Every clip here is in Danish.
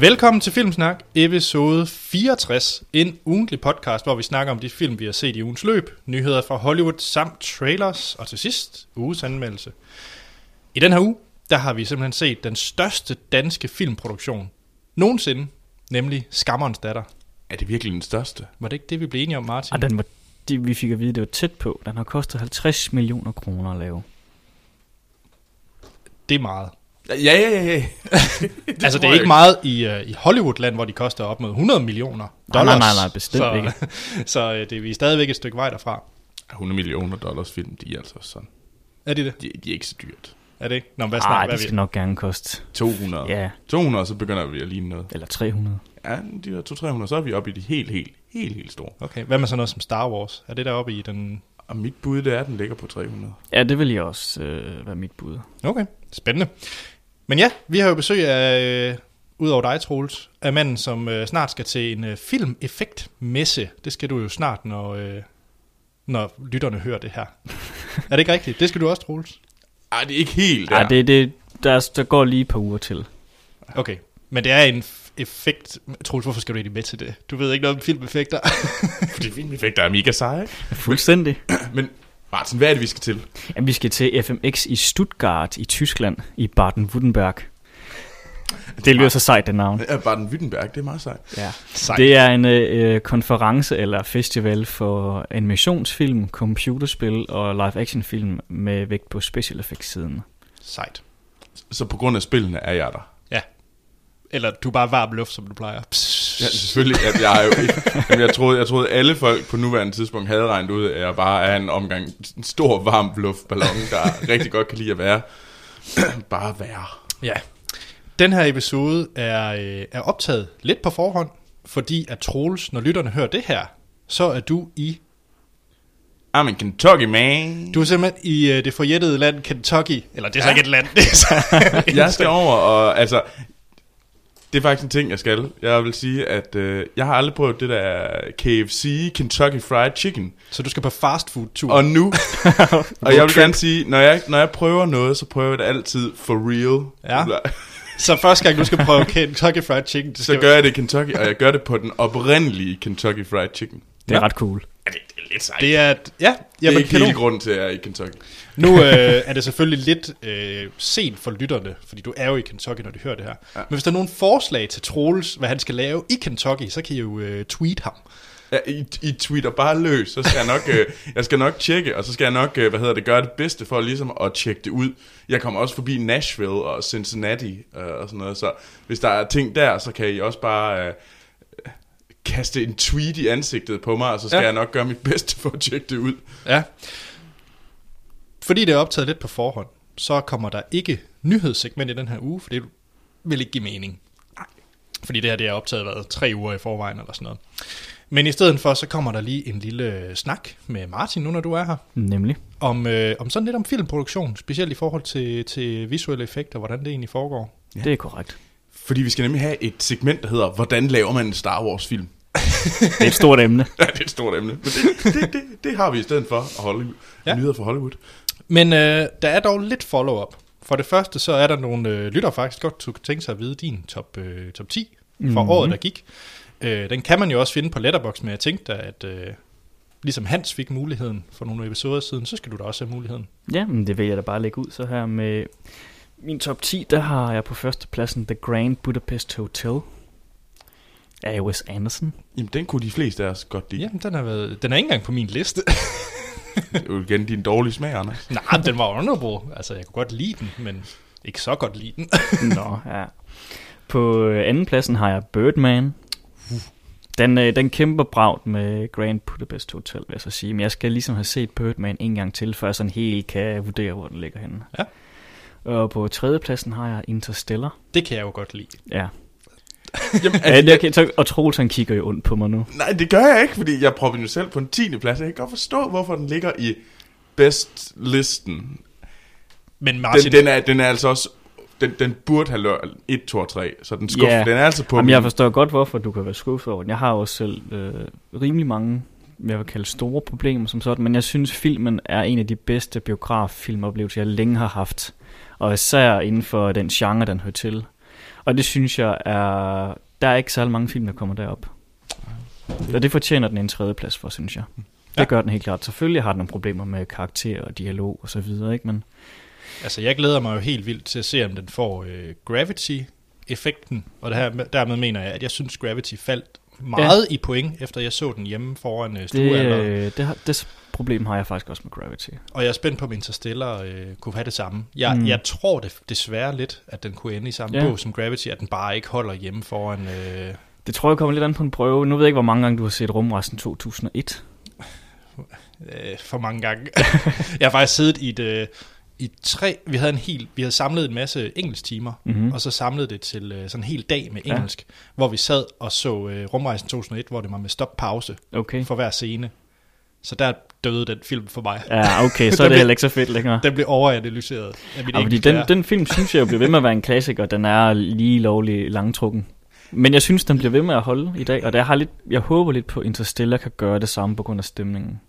Velkommen til Filmsnak, episode 64. En ugentlig podcast, hvor vi snakker om de film, vi har set i ugens løb, nyheder fra Hollywood samt trailers, og til sidst uges anmeldelse. I den her uge, der har vi simpelthen set den største danske filmproduktion nogensinde, nemlig Skammerens datter. Er det virkelig den største? Var det ikke det, vi blev enige om, Martin? Og den var, det, vi fik at vide, det var tæt på. Den har kostet 50 millioner kroner at lave. Det er meget. Ja, ja, ja. ja. Det altså, det er ikke meget i, uh, i Hollywood-land, hvor de koster op mod 100 millioner Nej, dollars. nej, nej, nej, bestemt så, ikke. så uh, det er vi er stadigvæk et stykke vej derfra. 100 millioner dollars film, de er altså sådan. Er det det? De, de er ikke så dyrt. Er det ikke? Nå, hvad Nej, snakker hvad det skal vi? nok gerne koste. 200. Ja, 200, så begynder vi at ligne noget. eller 300. Ja, de der 200-300, så er vi oppe i de helt, helt, helt, helt store. Okay, hvad med sådan noget som Star Wars? Er det deroppe i den... Og mit bud, det er, at den ligger på 300. Ja, det vil jeg også øh, være mit bud. Okay, spændende. Men ja, vi har jo besøg af, øh, udover dig, Troels, af manden, som øh, snart skal til en øh, filmeffektmesse. Det skal du jo snart, når, øh, når lytterne hører det her. er det ikke rigtigt? Det skal du også, Troels. Ej, det er ikke helt der. Ja, det, det, der, der går lige et par uger til. Okay, men det er en effekt... Troels, hvorfor skal du egentlig med til det? Du ved ikke noget om filmeffekter. Fordi filmeffekter er mega seje. Fuldstændig. Men Martin, hvad er det, vi skal til? Jamen, vi skal til FMX i Stuttgart i Tyskland, i Baden-Württemberg. Det lyder så sejt, det navn. Ja, Baden-Württemberg, det er meget sejt. Ja. Sejt. Det er en øh, konference eller festival for animationsfilm, computerspil og live-action-film med vægt på special effects-siden. Sejt. Så på grund af spillene er jeg der. Eller du er bare varm luft, som du plejer. Psst. Ja, selvfølgelig. At jeg, jo ikke, jamen, jeg, troede, jeg troede, alle folk på nuværende tidspunkt havde regnet ud, at jeg bare er en omgang en stor varm luftballon, der rigtig godt kan lide at være. bare være. Ja. Den her episode er, øh, er optaget lidt på forhånd, fordi at Troels, når lytterne hører det her, så er du i I'm in Kentucky, man. du er simpelthen i øh, det forjættede land Kentucky. Eller det er så Ja. ikke et land. Det er så jeg skal over, og altså... Det er faktisk en ting, jeg skal. Jeg vil sige, at øh, jeg har aldrig prøvet det der KFC, Kentucky Fried Chicken. Så du skal på fast food tur. Og nu, og jeg vil gerne sige, når jeg, når jeg prøver noget, så prøver jeg det altid for real. Ja. Så første gang du skal prøve Kentucky Fried Chicken, det Så gør jeg det i Kentucky, og jeg gør det på den oprindelige Kentucky Fried Chicken. Det er Ja. ret cool. Ja, det, er lidt sejt. det er, et- ja, det er ikke kanon. hele grunden til, at jeg er i Kentucky. Nu øh, er det selvfølgelig lidt øh, sent for lytterne, fordi du er jo i Kentucky, når de hører det her. Ja. Ja. Men hvis der er nogle forslag til Troels, hvad han skal lave i Kentucky, så kan I jo øh, tweet ham. Ja, I, I tweeter bare løs, så skal jeg nok, øh, jeg skal nok tjekke, og så skal jeg nok, øh, hvad hedder det, gøre det bedste for ligesom at tjekke det ud. Jeg kommer også forbi Nashville og Cincinnati øh, og sådan noget, så hvis der er ting der, så kan I også bare øh, kaste en tweet i ansigtet på mig, og så skal Ja. jeg nok gøre mit bedste for at tjekke det ud. Ja. Fordi det er optaget lidt på forhånd, så kommer der ikke nyhedssegment i den her uge, for det vil ikke give mening. Fordi det her det er optaget hvad, tre uger i forvejen eller sådan noget. Men i stedet for, så kommer der lige en lille snak med Martin, nu når du er her, Nemlig. om, øh, om sådan lidt om filmproduktion, specielt i forhold til, til visuelle effekter, hvordan det egentlig foregår. Ja. Det er korrekt. Fordi vi skal nemlig have et segment, der hedder, hvordan laver man en Star Wars film? Det er et stort emne. Ja, det er et stort emne. Men det, det, det, det har vi i stedet for at Hollywood. Ja. Nyheder fra Hollywood. Men øh, der er dog lidt follow-up. For det første, så er der nogle øh, lytter faktisk godt kunne tænke sig at vide din top, øh, top 10 for mm-hmm. året, der gik. Øh, den kan man jo også finde på Letterboxd, men jeg tænkte at øh, ligesom Hans fik muligheden for nogle episoder siden, så skal du da også have muligheden. Ja, men det vil jeg da bare lægge ud så her med min top 10, der har jeg på førstepladsen The Grand Budapest Hotel af Wes Anderson. Jamen, den kunne de fleste af os godt lide. Jamen, den, har været, den er ikke engang på min liste. Det er jo igen din dårlige smag, Anders. Nej, den var honorable. Altså, jeg kunne godt lide den, men ikke så godt lide den. Nå, ja. På øh, anden pladsen har jeg Birdman. Den, øh, den kæmper bragt med Grand Budapest Hotel, vil jeg så sige. Men jeg skal ligesom have set Birdman en gang til, før jeg sådan helt kan vurdere, hvor den ligger henne. Ja. Og på tredje pladsen har jeg Interstellar. det kan jeg jo godt lide. Ja. Jamen, ja det, okay, så, og Troels han kigger jo ondt på mig nu. Nej, det gør jeg ikke, fordi jeg prøver den jo selv på en 10. plads. Jeg kan godt forstå, hvorfor den ligger i best-listen. Men Martin, Den, den, er, den er altså også... Den, den burde have lørt 1, 2 og 3, så den skuffer. Ja. Den er altså på Jamen, min- jeg forstår godt, hvorfor du kan være skuffet over den. Jeg har også selv øh, rimelig mange, jeg vil kalde store problemer som sådan, men jeg synes, filmen er en af de bedste biograffilmoplevelser, jeg længe har haft. Og især inden for den genre, den hører til. Og det synes jeg er... Der er ikke særlig mange film, der kommer derop. Og det fortjener den en tredje plads for, synes jeg. Det Ja. gør den helt klart. Selvfølgelig har den nogle problemer med karakter og dialog og så videre, ikke? Men Altså, jeg glæder mig jo helt vildt til at se, om den får øh, Gravity-effekten. Og det her, dermed mener jeg, at jeg synes, Gravity faldt meget ja. i point, efter jeg så den hjemme foran øh, det, stuealderen. øh, det, har, det problem har jeg faktisk også med Gravity. Og jeg er spændt på, om Interstellar øh, kunne have det samme. Jeg, Mm. jeg tror det desværre lidt, at den kunne ende i samme Ja. bog som Gravity, at den bare ikke holder hjemme foran... Øh, Det tror jeg kommer lidt an på en prøve. Nu ved jeg ikke, hvor mange gange du har set Rumrejsen 2001. øh, for mange gange. jeg har faktisk siddet i et... Øh, i tre, vi havde en helt, vi havde samlet en masse engelsk timer, Mhm. mm. og så samlet det til øh, sådan en hel dag med Ja. engelsk, ja. hvor vi sad og så øh, Rumrejsen 2001, hvor det var med stop-pause Okay. for hver scene. Så der døde den film for mig. Ja, okay, så er det heller ikke så fedt længere. Den blev overanalyseret af mit Ja, fordi den, den film synes jeg jo bliver ved med at være en klassiker. Den er lige lovlig langtrukken. Men jeg synes, den bliver ved med at holde i dag, og der har lidt, jeg håber lidt på, at Interstellar kan gøre det samme på grund af stemningen.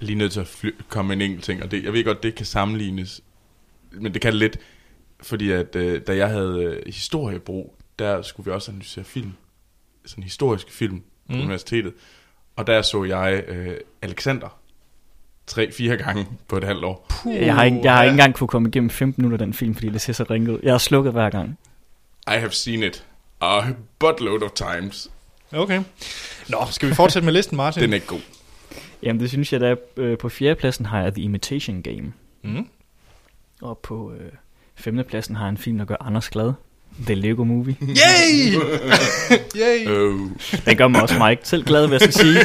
Lige nødt til at fly- komme med en enkelt ting, og det, jeg ved godt, det kan sammenlignes, men det kan det lidt, fordi at øh, da jeg havde øh, historiebrug, der skulle vi også analysere film, sådan historiske film på Mm. universitetet, og der så jeg øh, Alexander tre-fire gange på et halvt år. Puh, Jeg har, ikke, jeg har ja. ikke engang kunne komme igennem 15 minutter af den film, fordi det ser så ringet ud. Jeg har slukket hver gang. I have seen it a buttload of times. Okay. Nå, skal vi fortsætte med listen, Martin? Den er ikke god. Jamen, det synes jeg, der er øh, på fjerdepladsen har jeg The Imitation Game. Mm. Og på øh, femtepladsen har jeg en film, der gør Anders glad. The Lego Movie. Yay! Yay! Oh. Den gør mig også mig ikke selv glad, hvad jeg skal sige.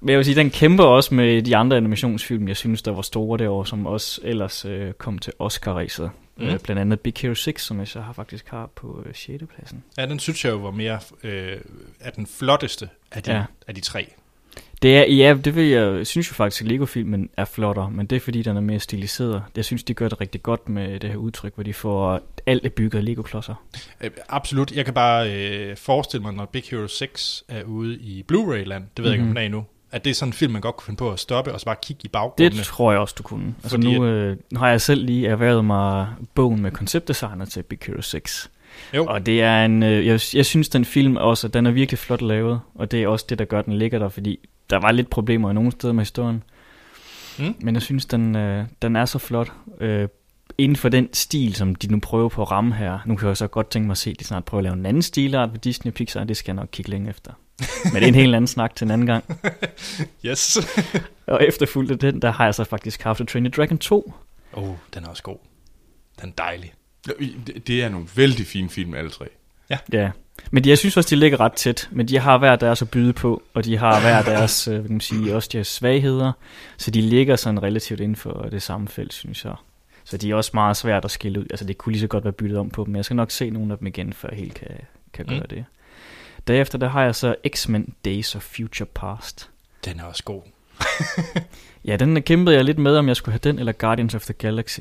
Men jeg vil sige, den kæmper også med de andre animationsfilm, jeg synes, der var store det år, som også ellers øh, kom til Oscar-ræset. Mm. Mm. Øh, blandt andet Big Hero 6, som jeg så har faktisk har på øh, 6. pladsen. Ja, den synes jeg jo var mere øh, er den flotteste af de, ja. af de tre. Det er, ja, det vil jeg, synes jo faktisk, at Lego-filmen er flottere, men det er fordi, den er mere stiliseret. Jeg synes, de gør det rigtig godt med det her udtryk, hvor de får alt er bygget af Lego-klodser. Øh, absolut. Jeg kan bare øh, forestille mig, når Big Hero 6 er ude i Blu-ray-land, det ved jeg ikke, om Mhm. den er endnu, at det er sådan en film, man godt kunne finde på at stoppe, og så bare kigge i baggrunden. Det tror jeg også, du kunne. Altså Fordi nu, øh, nu har jeg selv lige erhvervet mig bogen med konceptdesigner til Big Hero 6. Jo. Og det er en, øh, jeg, jeg synes den film også, den er virkelig flot lavet, og det er også det, der gør den ligger der, fordi der var lidt problemer i nogle steder med historien. Mm. Men jeg synes, den, øh, den er så flot. Øh, inden for den stil, som de nu prøver på at ramme her. Nu kan jeg så godt tænke mig at se, at de snart prøver at lave en anden stilart ved Disney Pixar, det skal jeg nok kigge længe efter. Men det er en helt anden snak til en anden gang. Yes. Og efterfulgt af den, der har jeg så faktisk haft Train Dragon 2. Åh, oh, den er også god. Den er dejlig. Det, er nogle vældig fine film, alle tre. Ja, men de, jeg synes også, de ligger ret tæt, men de har hver deres at byde på, og de har hver deres, øh, kan man sige, også deres svagheder, så de ligger sådan relativt inden for det samme felt, synes jeg. Så de er også meget svært at skille ud. Altså det kunne lige så godt være byttet om på dem, men jeg skal nok se nogle af dem igen, før jeg helt kan, kan gøre Mm. det. Derefter der har jeg så X-Men Days of Future Past. Den er også god. Ja, den kæmpede jeg lidt med, om jeg skulle have den eller Guardians of the Galaxy.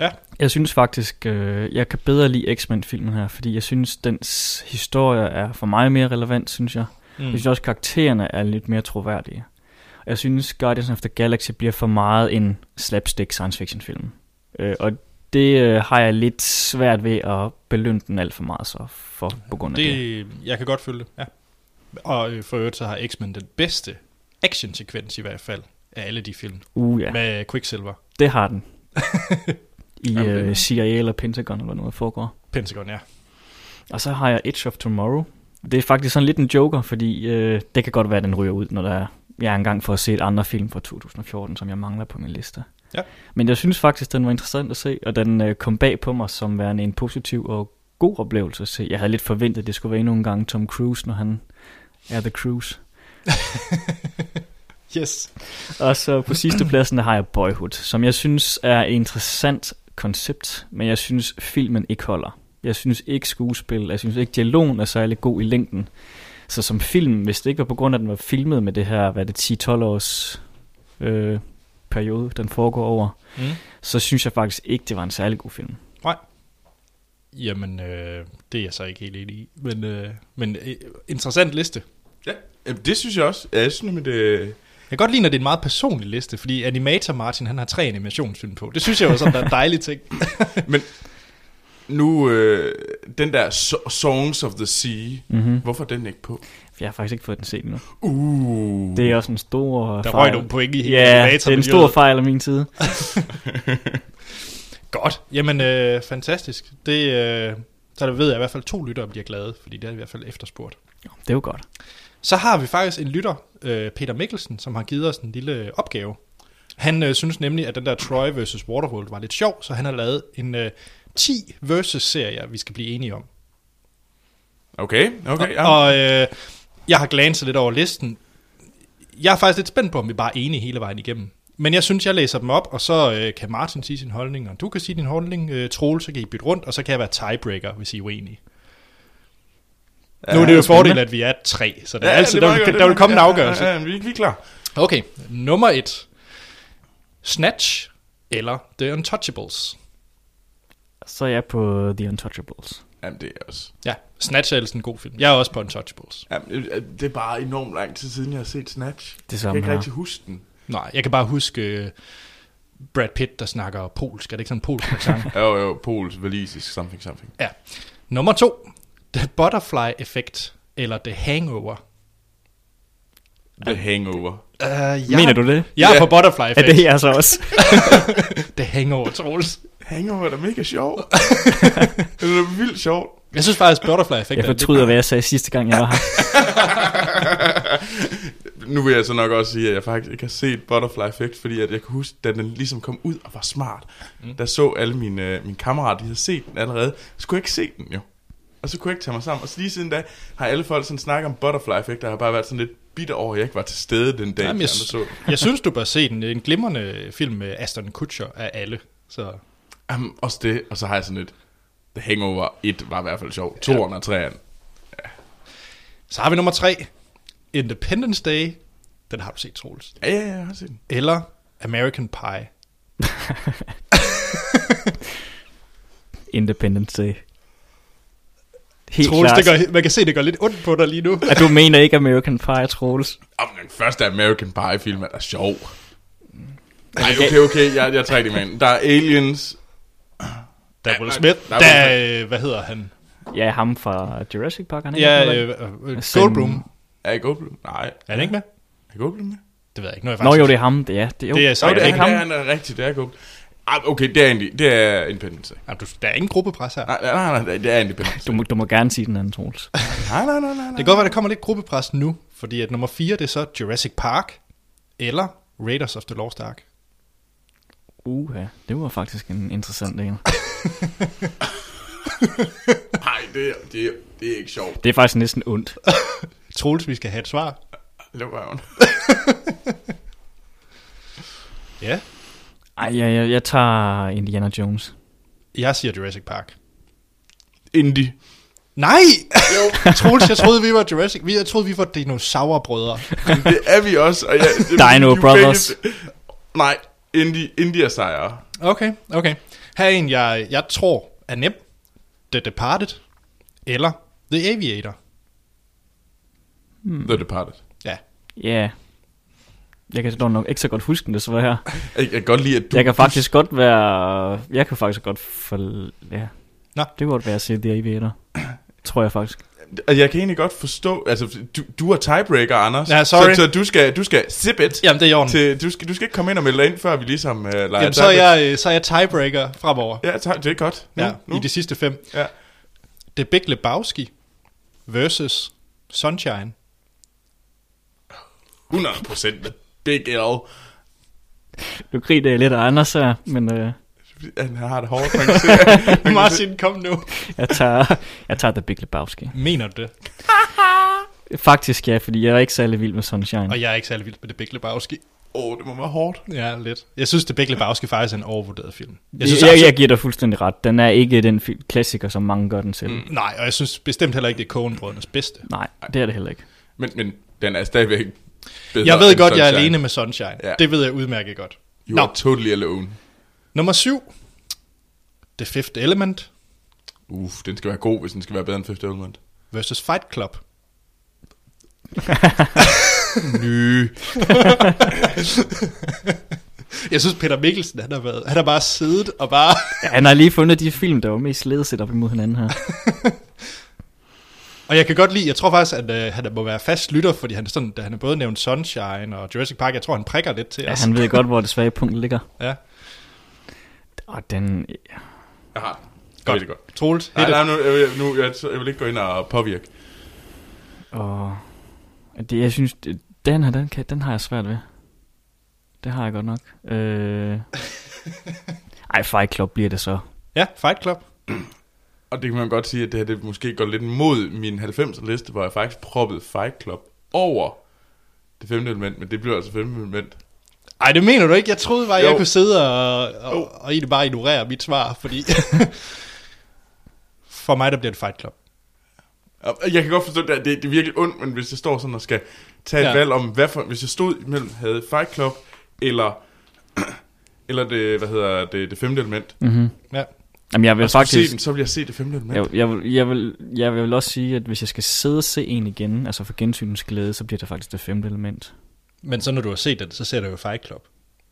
Ja. Jeg synes faktisk, øh, jeg kan bedre lide X-Men-filmen her, fordi jeg synes, dens historie er for mig mere relevant, synes jeg. Mm. Jeg synes også, karaktererne er lidt mere troværdige. Og jeg synes, Guardians of the Galaxy bliver for meget en slapstick science fiction film. Øh, og det øh, har jeg lidt svært ved at belønne den alt for meget så for, på grund af det. det, jeg kan godt følge det, ja. Og øh, for øvrigt så har X-Men den bedste actionsekvens i hvert fald af alle de film. Uh Ja. ja, Med Quicksilver. det har den. I Jamen, øh, CIA eller Pentagon eller noget foregår. Pentagon, ja. Og så har jeg Edge of Tomorrow. Det er faktisk sådan lidt en joker, fordi øh, det kan godt være, at den ryger ud, når der er, jeg er engang for at se et andre film fra 2014, som jeg mangler på min liste. Ja. Men jeg synes faktisk, den var interessant at se, og den øh, kom bag på mig som værende en positiv og god oplevelse at se. Jeg havde lidt forventet, at det skulle være endnu en gang Tom Cruise, når han er The Cruise. Yes. Og så på sidste pladsen, der har jeg Boyhood, som jeg synes er interessant koncept, men jeg synes filmen ikke holder. Jeg synes ikke skuespil, jeg synes ikke dialogen er særlig god i længden. Så som film, hvis det ikke var på grund af, at den var filmet med det her, hvad det, 10-12 års øh, periode, den foregår over, Mm. så synes jeg faktisk ikke, det var en særlig god film. Jamen, øh, det er jeg så ikke helt enig i. Men, øh, men øh, interessant liste. Ja, det synes jeg også. Jeg synes, nemlig, det, kan godt lide, når det er en meget personlig liste, fordi Animator Martin, han har tre animationsfilm på. Det synes jeg jo er sådan, der er en dejlig ting. nu, øh, den der so- Songs of the Sea, Mm-hmm. hvorfor er den ikke på? Jeg har faktisk ikke fået den set endnu. Uh. Det er også en stor Der fejl. røg nogle point i hele Ja, det er en stor fejl af min side. Godt. Jamen, øh, fantastisk. Det, øh, så der ved jeg i hvert fald to lyttere bliver glade, fordi det er i hvert fald efterspurgt. Det er jo godt. Så har vi faktisk en lytter, øh, Peter Mikkelsen, som har givet os en lille opgave. Han øh, synes nemlig, at den der Troy vs. Waterworld var lidt sjov, så han har lavet en øh, 10 versus-serie, vi skal blive enige om. Okay, okay. Ja. Og øh, jeg har glanset lidt over listen. Jeg er faktisk lidt spændt på, om vi bare er enige hele vejen igennem. Men jeg synes, jeg læser dem op, og så øh, kan Martin sige sin holdning, og du kan sige din holdning, øh, Troel, så kan I bytte rundt, og så kan jeg være tiebreaker, hvis I er uenige. Ja, nu er det jo fordel, at vi er tre, så det er altid, det der, vil, godt, der vil komme en afgørelse. Ja, ja, vi, vi er klar. Okay, nummer et. Snatch eller The Untouchables? Så er jeg på The Untouchables. Jamen, det er også... Ja, Snatch er ellers en god film. Jeg er også på Untouchables. Jamen, øh, det er bare enormt lang tid siden, jeg har set Snatch. Det Jeg samme kan ikke rigtig huske den. Nej, jeg kan bare huske øh, Brad Pitt, der snakker polsk. Er det ikke sådan en polsk accent? Jo, jo, Pols, valisisk, something, something. Nummer to. The Butterfly Effect eller The Hangover. The Hangover. Uh, jeg, Mener du det? Jeg er Ja. på Butterfly Er Effect. det jeg så også? The Hangover, Troels. Hangover er da mega sjov. det er vildt sjovt. Jeg synes faktisk, Butterfly Effect Jeg er fortryder, hvad jeg sagde sidste gang, jeg var her. Nu vil jeg så nok også sige, at jeg faktisk ikke har set Butterfly Effect, fordi at jeg kan huske, da den ligesom kom ud og var smart, Mm. der så alle mine, øh, mine kammerater, de havde set den allerede, så kunne jeg ikke se den jo. Og så kunne jeg ikke tage mig sammen. Og så lige siden da har alle folk sådan snakket om Butterfly Effect, og jeg har bare været sådan lidt bitter over, at jeg ikke var til stede den dag, Jamen, jeg så. Jeg synes, du bør se den. En glimrende film med Aston Kutcher af alle. Så Jamen, også det, og så har jeg sådan lidt, The Hangover 1 var i hvert fald sjov. 2'eren og 3'eren. Så har vi nummer tre. Independence Day. Den har du set, Troels. Ja, ja, ja, jeg har set den. Eller American Pie. Independence Day. Helt Troels, klart. det gør, man kan se, det gør lidt ondt på dig lige nu. At du mener ikke American Pie, Troels? Jamen, den første American Pie film er da sjov. Nej, okay, okay, jeg, jeg trækker det med ind. Der er aliens. Der er Will der- Smith. der er Der er, hvad hedder han? Ja, ham fra Jurassic Park, han er Ja, øh, øh, Goldblum. Er jeg Goldblum? Nej. Er han ikke med? Er Goldblum med? Det ved jeg ikke. Nu er jeg Nå faktisk jo, det er ham. Det er, det, jo. Det er så- Så er det, det er, ikke han, ham? det er, han er rigtigt, det er Goldblum. Ah, okay, det er egentlig, det er Independence. Jamen, du, der er ingen gruppepres her. Nej, nej, nej, nej, det er Independence. Du, må, du må gerne sige den anden, Troels. Nej, nej, nej, nej, nej. Det kan godt være, der kommer lidt gruppepres nu, fordi at nummer 4, det er så Jurassic Park, eller Raiders of the Lost Ark. Uha, det var faktisk en interessant en. Nej, det, er- det, er- det er ikke sjovt. Det er faktisk næsten ondt. Troels, vi skal have et svar. Luk røven. Ja. Ej, jeg, jeg, jeg tager Indiana Jones. Jeg siger Jurassic Park. Indie. Nej! Jo. Troels, jeg troede, vi var Jurassic. Vi- Jeg troede, vi var dinosaurbrødre. Men det er vi også. Og jeg, det, Dino Brothers. begge- Nej, Indie, Indie er sejre. Okay, okay. Her er en, jeg, jeg tror er nem. The Departed, eller The Aviator. The Departed. Ja. Ja. Jeg kan dog nok ikke så godt huske den, desværre her. Jeg, kan godt lide, at du... Jeg kan faktisk godt være... Jeg kan faktisk godt for... Ja. Nå. Det kan godt være The Aviator. Tror jeg faktisk. Og jeg kan egentlig godt forstå... Altså, du, du er tiebreaker, Anders. Ja, sorry. Så, så du, skal, du skal sip it. Jamen, det er i orden. Til, du, skal, du skal ikke komme ind og melde dig ind, før vi ligesom uh, leger Jamen, så er, jeg, øh, så er jeg tiebreaker fremover. Ja, det er godt. Nu, Ja, nu. i de sidste fem. Ja. The Big Lebowski versus Sunshine. 100% med Big L. Nu griner jeg lidt af Anders her, men øh, Han har det hårdt, man kan se. Martin, kom nu. jeg, tager, jeg tager The Big Lebowski. Mener du det? Faktisk ja, fordi jeg er ikke særlig vild med Sunshine. Og jeg er ikke særlig vild med The Big Lebowski. Åh, oh, det må være hårdt. Ja, lidt. Jeg synes, The Big Lebowski faktisk er en overvurderet film. Jeg, synes jeg, absolut- jeg giver dig fuldstændig ret. Den er ikke den fi- klassiker, som mange gør den til. Mm. Nej, og jeg synes bestemt heller ikke, det er Coen-brødrenes bedste. Nej, det er det heller ikke. Men, men den er stadigvæk bedre Jeg ved godt, jeg er Sunshine. alene med Sunshine. Ja. Det ved jeg udmærket godt. You Nå. are totally alone. Nummer syv. The Fifth Element Uff, den skal være god, hvis den skal være bedre end Fifth Element. versus Fight Club. Ny. Jeg synes, Peter Mikkelsen, han har, været, han har bare siddet og bare... Ja, han har lige fundet de film, der var mest ledset op imod hinanden her. Og jeg kan godt lide, jeg tror faktisk, at øh, han må være fast lytter, fordi han er, sådan, da han er både nævnt Sunshine og Jurassic Park. Jeg tror, han prikker lidt til Ja, os. han ved godt, hvor det svage punkt ligger. Ja, Og den... Jeg har. Godt. Godt. Det godt. Troels, Nej, nej, nu, jeg, vil- nu jeg, jeg vil ikke gå ind og påvirke. Og det, jeg synes, det- den her, den, kan, den har jeg svært ved. Det har jeg godt nok. Øh... Ej, Fight Club bliver det så. Ja, Fight Club. Og det kan man godt sige, at det her det måske går lidt mod min 90'er liste, hvor jeg faktisk proppede Fight Club over det femte element, men det bliver altså femte element. Ej, det mener du ikke. Jeg troede bare, Jo. jeg kunne sidde og, og, og egentlig bare ignorere mit svar, fordi... For mig, der bliver det Fight Club. Jeg kan godt forstå, at det, det er virkelig ondt, men hvis jeg står sådan og skal tage et ja. valg om, hvad for, hvis jeg stod imellem, havde Fight Club, eller, eller det, hvad hedder det, det femte element, Mm-hmm. Ja. Jamen, jeg vil og skulle se faktisk... den, så vil jeg se det femte element. Jeg, jeg, vil, jeg, vil, jeg vil også sige, at hvis jeg skal sidde og se en igen, altså for gensynens glæde, så bliver det faktisk det femte element. Men så når du har set den, så ser du jo Fight Club.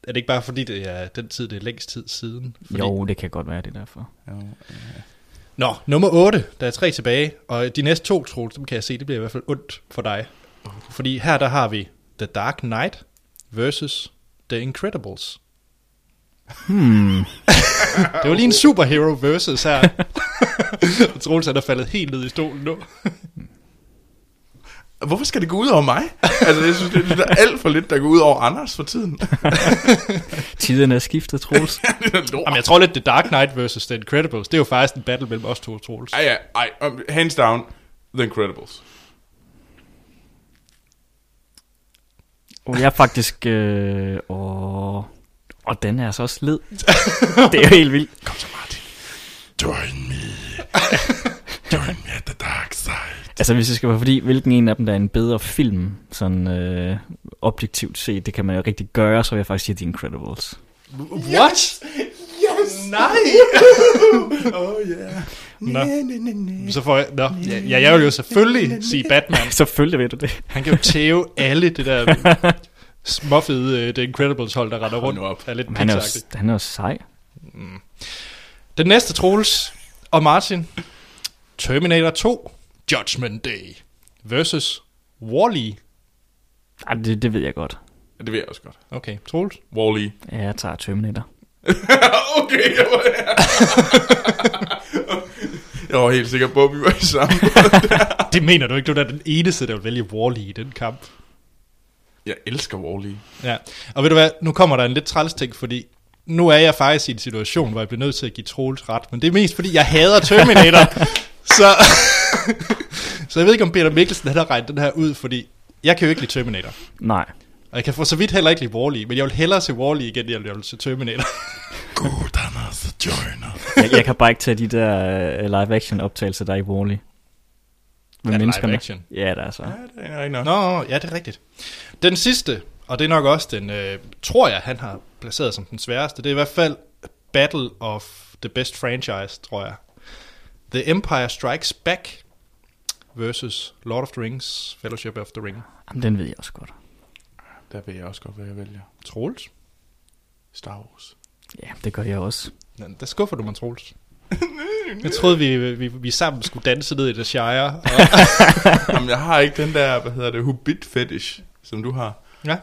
Er det ikke bare fordi, det er den tid, det er længst tid siden? Fordi... Jo, det kan godt være, det er derfor. Ja. Nå, nummer 8. Der er tre tilbage, og de næste to, Troels, dem kan jeg se, det bliver i hvert fald ondt for dig. Fordi her, der har vi The Dark Knight versus The Incredibles. Hmm. Det var lige en superhero versus her. Og Troels er faldet helt ned i stolen nu. Hvorfor skal det gå ud over mig? altså, jeg synes, det er alt for lidt, der går ud over Anders for tiden. Tiderne er skiftet, Troels. Jamen, jeg tror lidt, The Dark Knight versus The Incredibles, det er jo faktisk en battle mellem os to, Troels. Ej, ja, ej, um, hands down, The Incredibles. Og jeg er faktisk... Øh, og, og den er altså også led. det er jo helt vildt. Kom så, Martin. Join me. Join me at the dark side. Altså hvis det skal være fordi, hvilken en af dem, der er en bedre film, sådan øh, objektivt set, det kan man jo rigtig gøre, så vil jeg faktisk sige The Incredibles. What? Yes! Nej! oh yeah. Nå. Så får jeg... Nå, ja, ja, jeg vil jo selvfølgelig sige Batman. Selvfølgelig ved du det. Han kan jo tæve alle det der småfede uh, The Incredibles hold, der Hold rundt. op. Er lidt han er jo, han er jo sej. Den næste, Troels og Martin. Terminator 2 Judgment Day versus Wall-E. Ej, det, det ved jeg godt. Ja, det ved jeg også godt. Okay, Troels. Wall-E. Ja, jeg tager Terminator. okay, jeg var, jeg var helt sikker på, at vi var i samme. Det mener du ikke, du er den eneste, der vil vælge Wall-E i den kamp. Jeg elsker Wall-E. Ja, og ved du hvad, nu kommer der en lidt træls ting, fordi nu er jeg faktisk i en situation, hvor jeg bliver nødt til at give Troels ret, men det er mest fordi, jeg hader Terminator. så, så jeg ved ikke, om Peter Mikkelsen har regnet den her ud, fordi jeg kan jo ikke lide Terminator. Nej. Og jeg kan for så vidt heller ikke lide Wall-E, men jeg vil hellere se Wall-E igen, end jeg vil se Terminator. Good, Anders, joiner. Jeg, jeg kan bare ikke tage de der uh, live-action optagelser, der er i Wall-E. Med Er det menneskerne. live-action? Ja, der er så. Ja, det er rigtig nok. Nå, ja, det er rigtigt. Den sidste, og det er nok også den, øh, tror jeg, han har placeret som den sværeste, det er i hvert fald Battle of the Best Franchise, tror jeg. The Empire Strikes Back versus Lord of the Rings, Fellowship of the Ring. Jamen, den ved jeg også godt. Der vil jeg også godt, hvad jeg vælger. Troels? Star Wars. Ja, det gør jeg også. Ja, der skuffer du mig, Troels. Jeg troede, vi, vi, vi sammen skulle danse ned i The Shire. Og, Jamen, jeg har ikke den der, hvad hedder det, Hobbit fetish, som du har. ja.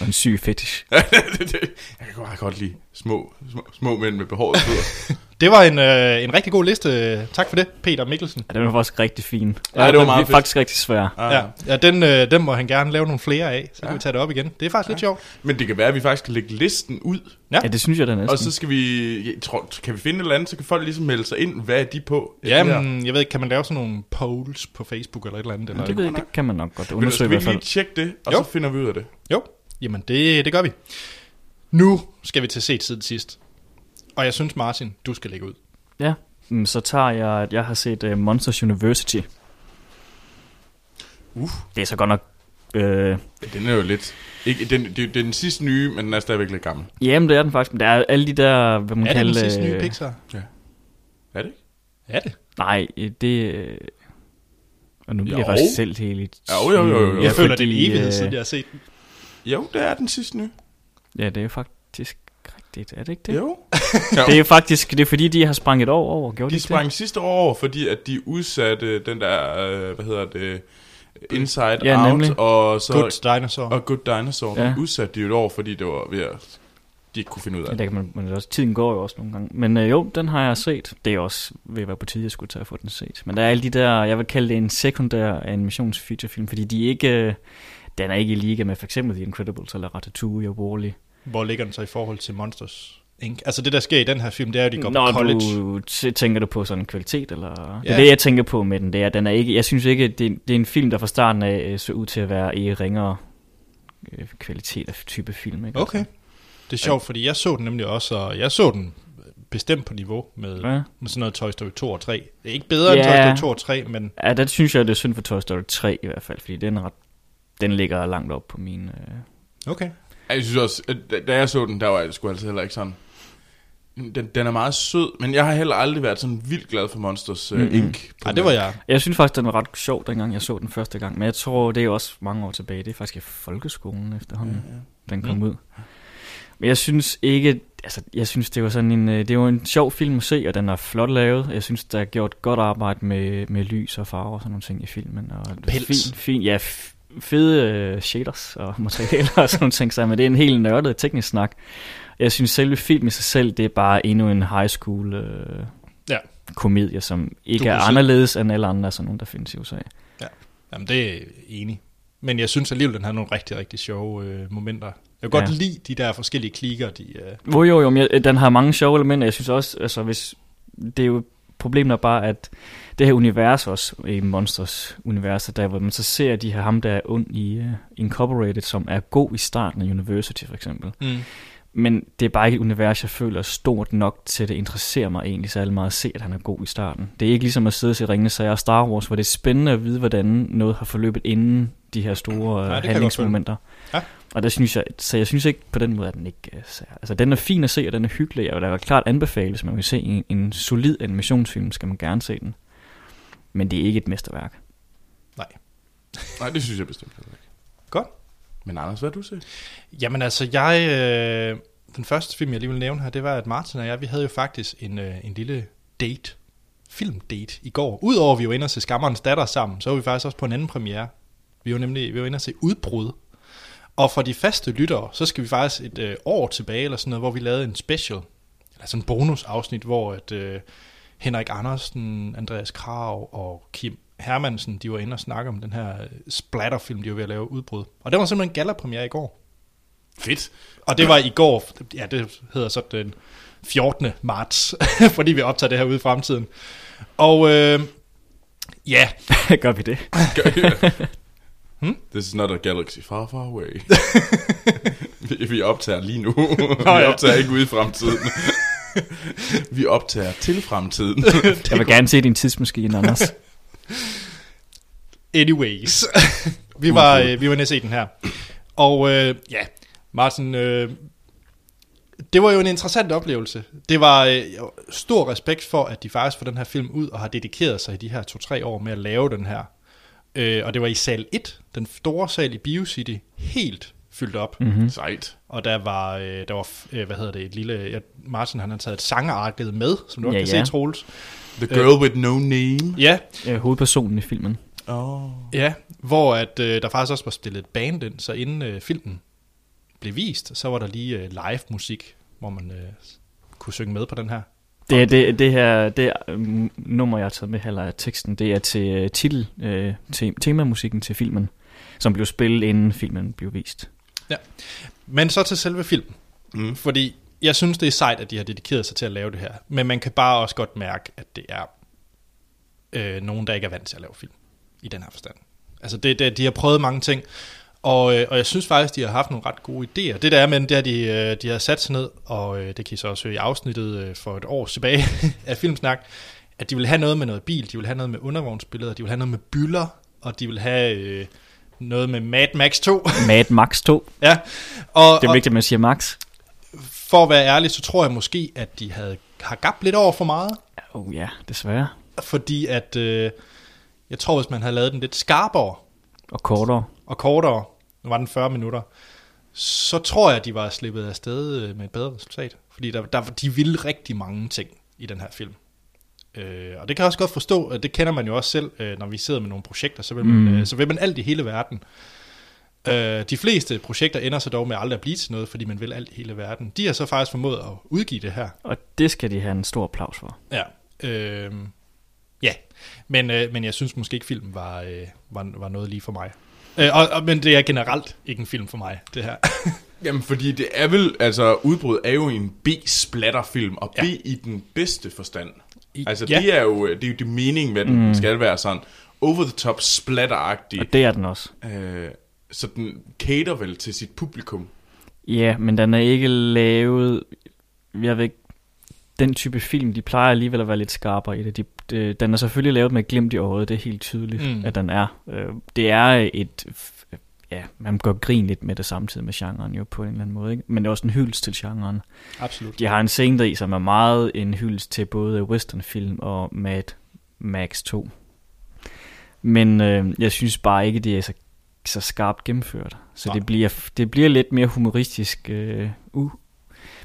Og en syg fetish. Det- det- jeg kan godt, godt lide små, små, små mænd med behåret fødder. Det var en, øh, en rigtig god liste. Tak for det, Peter Mikkelsen. Ja, den var faktisk rigtig fin. Ja, det var meget fedt. faktisk rigtig svær. Ja, ja den, øh, den må han gerne lave nogle flere af, så kan Ja. vi tage det op igen. Det er faktisk lidt sjovt. Men det kan være, at vi faktisk kan lægge listen ud, Ja. Ja, det synes jeg da næsten. og så skal vi, jeg tror, kan vi finde et eller andet, så kan folk ligesom melde sig ind, hvad er de på? Ja, Det her. men jeg ved ikke, kan man lave sådan nogle polls på Facebook eller et eller andet? Eller? det, ved jeg, det kan man nok godt undersøge skal i vi hvert ikke fald. lige tjekke det, og Jo. så finder vi ud af det? Jo, jamen det, det gør vi. Nu skal vi til set siden sidst. Og jeg synes, Martin, du skal lægge ud. Ja, mm, så tager jeg, at jeg har set uh, Monsters University. Uh. Det er så godt nok... Øh, Den er jo lidt... Ikke, den, det, det er den sidste nye, men den er stadigvæk lidt gammel. jamen, det er den faktisk. Men der er alle de der, hvad man Er det kalder... den sidste nye øh, Pixar? Er det ikke? Er det? Nej, øh, det... øh, Og nu bliver jeg Jo. faktisk selv helt i Jo, jo, jo, jo. Jeg Ja, føler, det er en evighed siden, jeg har set den. Jo, det er den sidste nye. Ja, det er faktisk Det er det ikke det? Jo. Det er faktisk, det er fordi, de har sprang et år over, gjorde de, De sprang det? sidste år over, fordi at de udsatte den der, øh, hvad hedder det, Inside Ja, Out, nemlig. og så Good Dinosaur. og Good Dinosaur. Ja. Ja. udsatte de jo et år, fordi det var ved at, de ikke kunne finde ud af Ja, det. der kan man, men også, tiden går jo også nogle gange. Men øh, jo, den har jeg set. Det er også ved at være på tide, jeg skulle tage at få den set. Men der er alle de der, jeg vil kalde det en sekundær animationsfeaturefilm, fordi de ikke, øh, den er ikke i liga med for eksempel The Incredibles eller Ratatouille og Wall-E. Hvor ligger den så i forhold til Monsters Inc.? Altså det, der sker i den her film, det er jo, at de går Når på college. du tænker du på sådan kvalitet, eller? Ja. Det, jeg tænker på med den, det er, den er ikke, jeg synes ikke, det, det er en film, der fra starten af øh, så ud til at være i ringere øh, kvalitet af type film. Ikke? Okay. Det er sjovt, fordi jeg så den nemlig også, og jeg så den bestemt på niveau med, ja. Med sådan noget Toy Story 2 og 3. Det er ikke bedre end Ja. Toy Story 2 og 3, men Ja, der synes jeg, det er synd for Toy Story 3 i hvert fald, fordi den, er ret, den ligger langt op på min... Øh... okay. Ja, Jeg synes også, at da- jeg så den, der var jeg sgu altså heller ikke sådan... Den, den er meget sød, men jeg har heller aldrig været sådan vildt glad for Monsters uh, Mhm. Inc. Nej, det var jeg. Jeg synes faktisk, den var ret sjov, dengang jeg så den første gang, men jeg tror, det er også mange år tilbage. Det er faktisk i folkeskolen efterhånden, Ja, ja. den kom Mm. ud. Men jeg synes ikke, altså jeg synes det var sådan en, øh, det var en sjov film at se, og den er flot lavet. Jeg synes, der er gjort godt arbejde med, med lys og farver og sådan nogle ting i filmen. Og Pels. Fin, fin, ja, f- fede uh, shaders og materialer og sådan nogle ting, så, men det er en helt nørdet teknisk snak. Jeg synes selve filmen i sig selv, det er bare endnu en high school uh, Ja. komedie, som ikke Du er anderledes end alle andre, sådan nogle, der findes i USA. Jamen, det er enig. Men jeg synes alligevel, den har nogle rigtig, rigtig sjove øh, momenter. Jeg kan godt Ja. lide de der forskellige klikker, de... Øh, Jo, jo, jo, men jeg, den har mange sjove elementer. Jeg synes også, altså hvis, det er jo problemet er bare, at det her univers også, i Monsters universet, der hvor man så ser de her ham, der er ond i uh, Incorporated, som er god i starten af University for eksempel. mm. Men det er bare ikke et univers, jeg føler er stort nok til, at det interesserer mig egentlig særlig meget at se, at han er god i starten. Det er ikke ligesom at sidde og se Ringende Sager og Star Wars, hvor det er spændende at vide, hvordan noget har forløbet inden de her store Ja, jeg handlingsmomenter. Ja. Og der synes jeg, så jeg synes ikke på den måde, at den ikke er sær. Altså den er fin at se, og den er hyggelig. Jeg vil da klart anbefale, hvis man vil se en, en solid animationsfilm, skal man gerne se den. Men det er ikke et mesterværk. Nej, det synes jeg bestemt ikke. Godt. Men Anders, hvad har du set? Jamen altså, jeg... Øh, den første film, jeg lige vil nævne her, det var, at Martin og jeg, vi havde jo faktisk en, øh, en lille date, filmdate i går. Udover at vi inde og se Skammerens datter sammen, så var vi faktisk også på en anden premiere. Vi var nemlig vi var inde og se Udbrud. Og for de faste lyttere, så skal vi faktisk et øh, år tilbage, eller sådan noget, hvor vi lavede en special, eller sådan en bonusafsnit, hvor at, øh, Henrik Andersen, Andreas Krav og Kim Hermansen, de var inde og snakke om den her øh, splatterfilm, de var ved at lave Udbrud. Og det var simpelthen en gala-premiere i går. Fedt. Og det var i går, ja, det hedder så den 14. marts, fordi vi optager det her ude i fremtiden. Og øh, ja, Gør vi det? hmm? This is not a galaxy far, far away. vi, vi optager lige nu. vi ja. optager ikke ude i fremtiden. vi optager til fremtiden. Jeg vil gerne se din tidsmaskine, Anders. anyways. vi, var, øh, vi var og se den her. Og øh, ja, Martin, øh, det var jo en interessant oplevelse. Det var øh, stor respekt for, at de faktisk får den her film ud og har dedikeret sig i de her to-tre år med at lave den her. Øh, og det var i sal 1, den store sal i BioCity, helt fyldt op. Mm-hmm. Sejt. Og der var, øh, der var øh, hvad hedder det, et lille, ja, Martin han har taget et sangerarket med, som du også Ja, kan ja. se, Troels. The girl with no name. Ja, Øh, hovedpersonen i filmen. Oh. ja, hvor at, øh, der faktisk også var stillet et band ind, så inden øh, filmen blev vist, så var der lige øh, live musik, hvor man øh, kunne synge med på den her. Det, er- det, det her det um, nummer, jeg har taget med af teksten, det er til uh, titel, uh, te, temamusikken til filmen, som blev spillet inden filmen blev vist. Men så til selve filmen, Mm. fordi jeg synes, det er sejt, at de har dedikeret sig til at lave det her, men man kan bare også godt mærke, at det er øh, nogen, der ikke er vant til at lave film, i den her forstand. Altså, det, det, de har prøvet mange ting, og, øh, og jeg synes faktisk, de har haft nogle ret gode idéer. Det der er med, det er, de, øh, de har sat sig ned, og øh, det kan I så også høre i afsnittet øh, for et år tilbage af Filmsnak, at de vil have noget med noget bil, de vil have noget med undervognsbilleder, de vil have noget med byller, og de vil have øh, noget med Mad Max 2. Mad Max 2. ja, og, Det er vigtigt, at man siger Max. for at være ærlig, så tror jeg måske, at de havde, har gabt lidt over for meget, Oh ja, desværre. fordi at, øh, jeg tror, hvis man havde lavet den lidt skarpere Og kortere. Og kortere, nu var den 40 minutter, så tror jeg, de var slippet afsted øh, med et bedre resultat. Fordi der, der, de ville rigtig mange ting i den her film. Øh, og det kan jeg også godt forstå, at det kender man jo også selv, øh, når vi sidder med nogle projekter, så vil man, Mm. øh, så vil man alt i hele verden. Øh, de fleste projekter ender så dog med aldrig at blive til noget, fordi man vil alt i hele verden. De har så faktisk formået at udgive det her. Og det skal de have en stor applaus for. Ja, øh, ja. Men, øh, men jeg synes måske ikke, filmen var, øh, var, var noget lige for mig. Øh, og, og, men det er generelt ikke en film for mig, det her. Jamen, fordi det er vel, altså udbrud er jo en B-splatterfilm, og Ja. B i den bedste forstand. I- Altså, ja. det er jo det, er jo det mening med, at den mm. skal være sådan over-the-top splatteragtig. Og det er den også. Øh, så den cater vel til sit publikum. Ja, men den er ikke lavet... Jeg ved ikke, den type film, de plejer alligevel at være lidt skarpere i det. De, de, den er selvfølgelig lavet med glimt i øjet, det er helt tydeligt, Mm. at den er. Øh, det er et... Ja, man gør grin lidt med det samtidig med genren jo på en eller anden måde, ikke? men det er også en hyldest til genren. Absolut. De har en scene der i, som er meget en hyldest til både westernfilm og Mad Max 2. Men øh, jeg synes bare ikke, det er så, så skarpt gennemført. Så Nej. det bliver, det bliver lidt mere humoristisk, øh, u,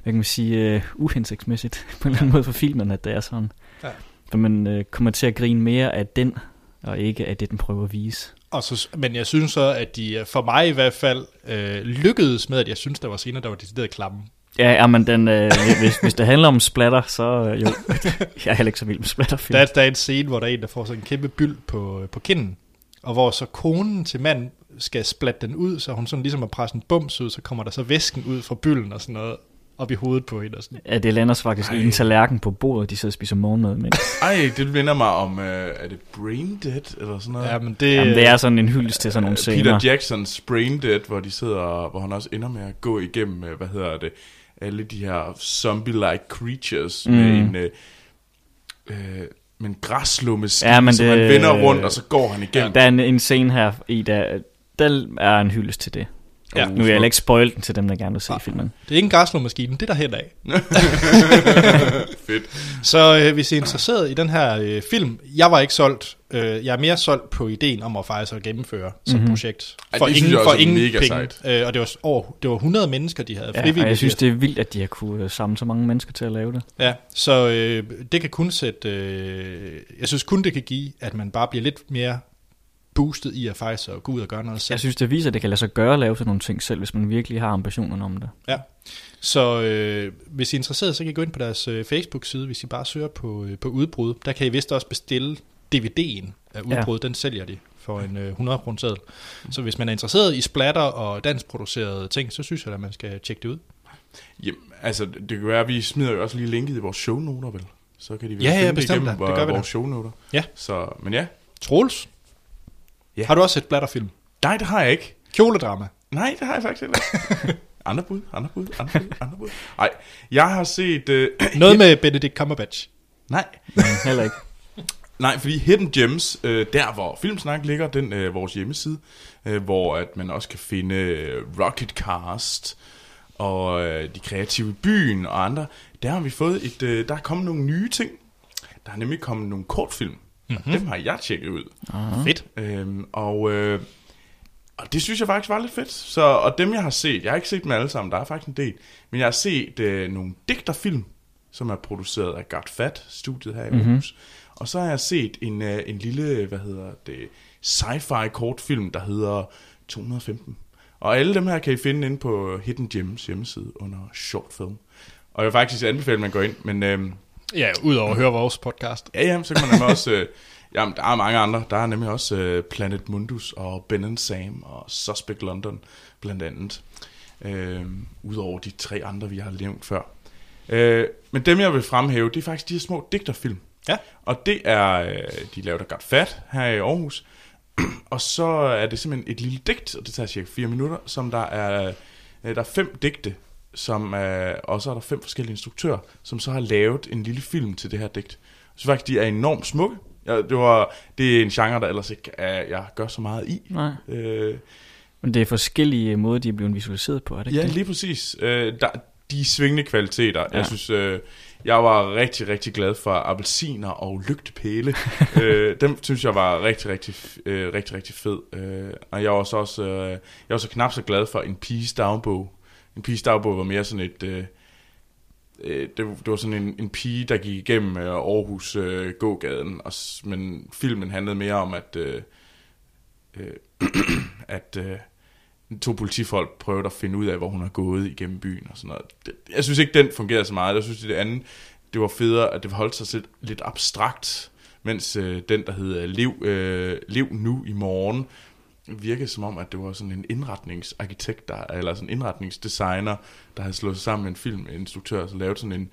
hvad kan man sige, øh, uhensigtsmæssigt på en eller anden måde for filmen, at det er sådan. Ja. For man øh, kommer til at grine mere af den, og ikke af det, den prøver at vise. Og så, men jeg synes så, at de øh, for mig i hvert fald øh, lykkedes med, at jeg synes, der var scener, der var decideret klamme. Ja, ja men den, øh, hvis, hvis det handler om splatter, så øh, jo, jeg er heller ikke så vild med splatterfilm. Der, er- der er en scene, hvor der er en, der får sådan en kæmpe byld på, på kinden, og hvor så konen til manden skal splatte den ud, så hun sådan ligesom har presset en bums ud, så kommer der så væsken ud fra bylden og sådan noget op i hovedet på hende. Og sådan. Ja, det lander så faktisk Ej. i en tallerken på bordet, de sidder og spiser morgenmad med. Ej, det minder mig om, øh, er det Brain Dead, eller sådan noget? Ja, men det, Jamen, det er sådan en hyldest til sådan nogle Øh, scener. Peter Jacksons Brain Dead, hvor de sidder, hvor han også ender med at gå igennem, øh, hvad hedder det, alle de her zombie-like creatures mm. med Mm. en, øh, øh, med en græslummeskib, Ja, men som han det- vender rundt, og så går han igennem. Der er en, en scene her i, der, der er en hyldest til det. Ja. Nu vil jeg heller ikke spoil den til dem, der gerne vil se Nej. filmen. det er ikke en græslåmaskine, det er der hen af. Fedt. Så øh, hvis I er interesseret i den her øh, film, jeg var ikke solgt. Øh, jeg er mere solgt på ideen om at faktisk at gennemføre sådan et Mhm. projekt. Ej, For det synes ingen, for også er ingen mega penge. Øh, og det var, over, det var 100 mennesker, de havde Ja, frivilligt. og jeg synes, det er vildt, at de har kunne øh, samle så mange mennesker til at lave det. Ja, så øh, det kan kun sætte... Øh, jeg synes kun, det kan give, at man bare bliver lidt mere boostet i at faktisk at gå ud og gøre noget selv. Jeg synes, det viser, at det kan lade sig gøre at lave sådan nogle ting selv, hvis man virkelig har ambitionerne om det. Ja. Så øh, hvis I er interesseret, så kan I gå ind på deres øh, Facebook-side, hvis I bare søger på, øh, på udbrud. Der kan I vist også bestille DVD'en af udbrud. Ja. Den sælger de for en øh, 100 kroner seddel. Så hvis man er interesseret i splatter og danskproducerede ting, så synes jeg, at man skal tjekke det ud. Jamen, altså, det kan være, at vi smider jo også lige linket i vores shownoter, vel? Så kan de vel Ja, ja, finde det bestemt igennem da. Det gør vi da. vores shownoter. Ja. Så, men ja. Troels, Ja. har du også set splatterfilm? Nej, det har jeg ikke. Kjoledrama. Nej, det har jeg faktisk ikke. andre bud, andre bud, andre bud, andre bud. Nej, jeg har set... Øh, Noget med Benedict Cumberbatch. Nej, heller ikke. Nej, fordi Hidden Gems, øh, der hvor Filmsnak ligger, den øh, vores hjemmeside, øh, hvor at man også kan finde øh, Rocketcast og øh, de kreative byen og andre, der har vi fået et, øh, der er kommet nogle nye ting. Der er nemlig kommet nogle kortfilm. Mm-hmm. Dem har jeg tjekket ud. Aha. Fedt. Øhm, og, øh, og det synes jeg faktisk var lidt fedt. Så, og dem jeg har set, jeg har ikke set dem alle sammen, der er faktisk en del, men jeg har set øh, nogle digterfilm, som er produceret af Got Fat, studiet her i Aarhus. Mm-hmm. Og så har jeg set en, øh, en lille, hvad hedder det, sci-fi kortfilm, der hedder 215. Og alle dem her kan I finde inde på Hidden Gems hjemmeside under Short Film. Og jeg vil faktisk anbefale, at man går ind, men... Øh, Ja, udover at høre vores podcast. Ja, ja, så kan man nemlig også... Øh, jamen, der er mange andre. Der er nemlig også øh, Planet Mundus og Ben and Sam og Suspect London, blandt andet. Øh, Udover de tre andre, vi har nævnt før. Øh, men dem, jeg vil fremhæve, det er faktisk de her små digterfilm. Ja. Og det er... Øh, de laver der godt fat her i Aarhus. og så er det simpelthen et lille digt, og det tager cirka fire minutter, som der er... Øh, der er fem digte, som er, og så er der fem forskellige instruktører, som så har lavet en lille film til det her digt. Så faktisk, de er enormt smukke. Ja, det, var, det er en genre, der ellers ikke er, jeg gør så meget i. Nej. Øh, Men det er forskellige måder, de er blevet visualiseret på, er det ikke ja, det? lige præcis. Øh, der, de de svingende kvaliteter. Ja. Jeg synes, øh, jeg var rigtig, rigtig glad for appelsiner og lygtepæle. øh, dem synes jeg var rigtig, rigtig, øh, rigtig, rigtig fed. Øh, og jeg var så også, øh, jeg var så knap så glad for en piges dagbog. En piges dagbog var mere sådan et... Øh, øh, det, det var sådan en, en pige, der gik igennem øh, Aarhus øh, gågaden, og, men filmen handlede mere om, at, øh, øh, at øh, to politifolk prøvede at finde ud af, hvor hun har gået igennem byen og sådan noget. Det, jeg synes ikke, den fungerede så meget. Jeg synes, det andet, det var federe, at det holdt sig lidt, lidt abstrakt, mens øh, den, der hedder Lev, øh, Lev nu i morgen, virkede som om, at det var sådan en indretningsarkitekt, der, eller sådan en indretningsdesigner, der havde slået sig sammen med en filminstruktør, og så lavet sådan en,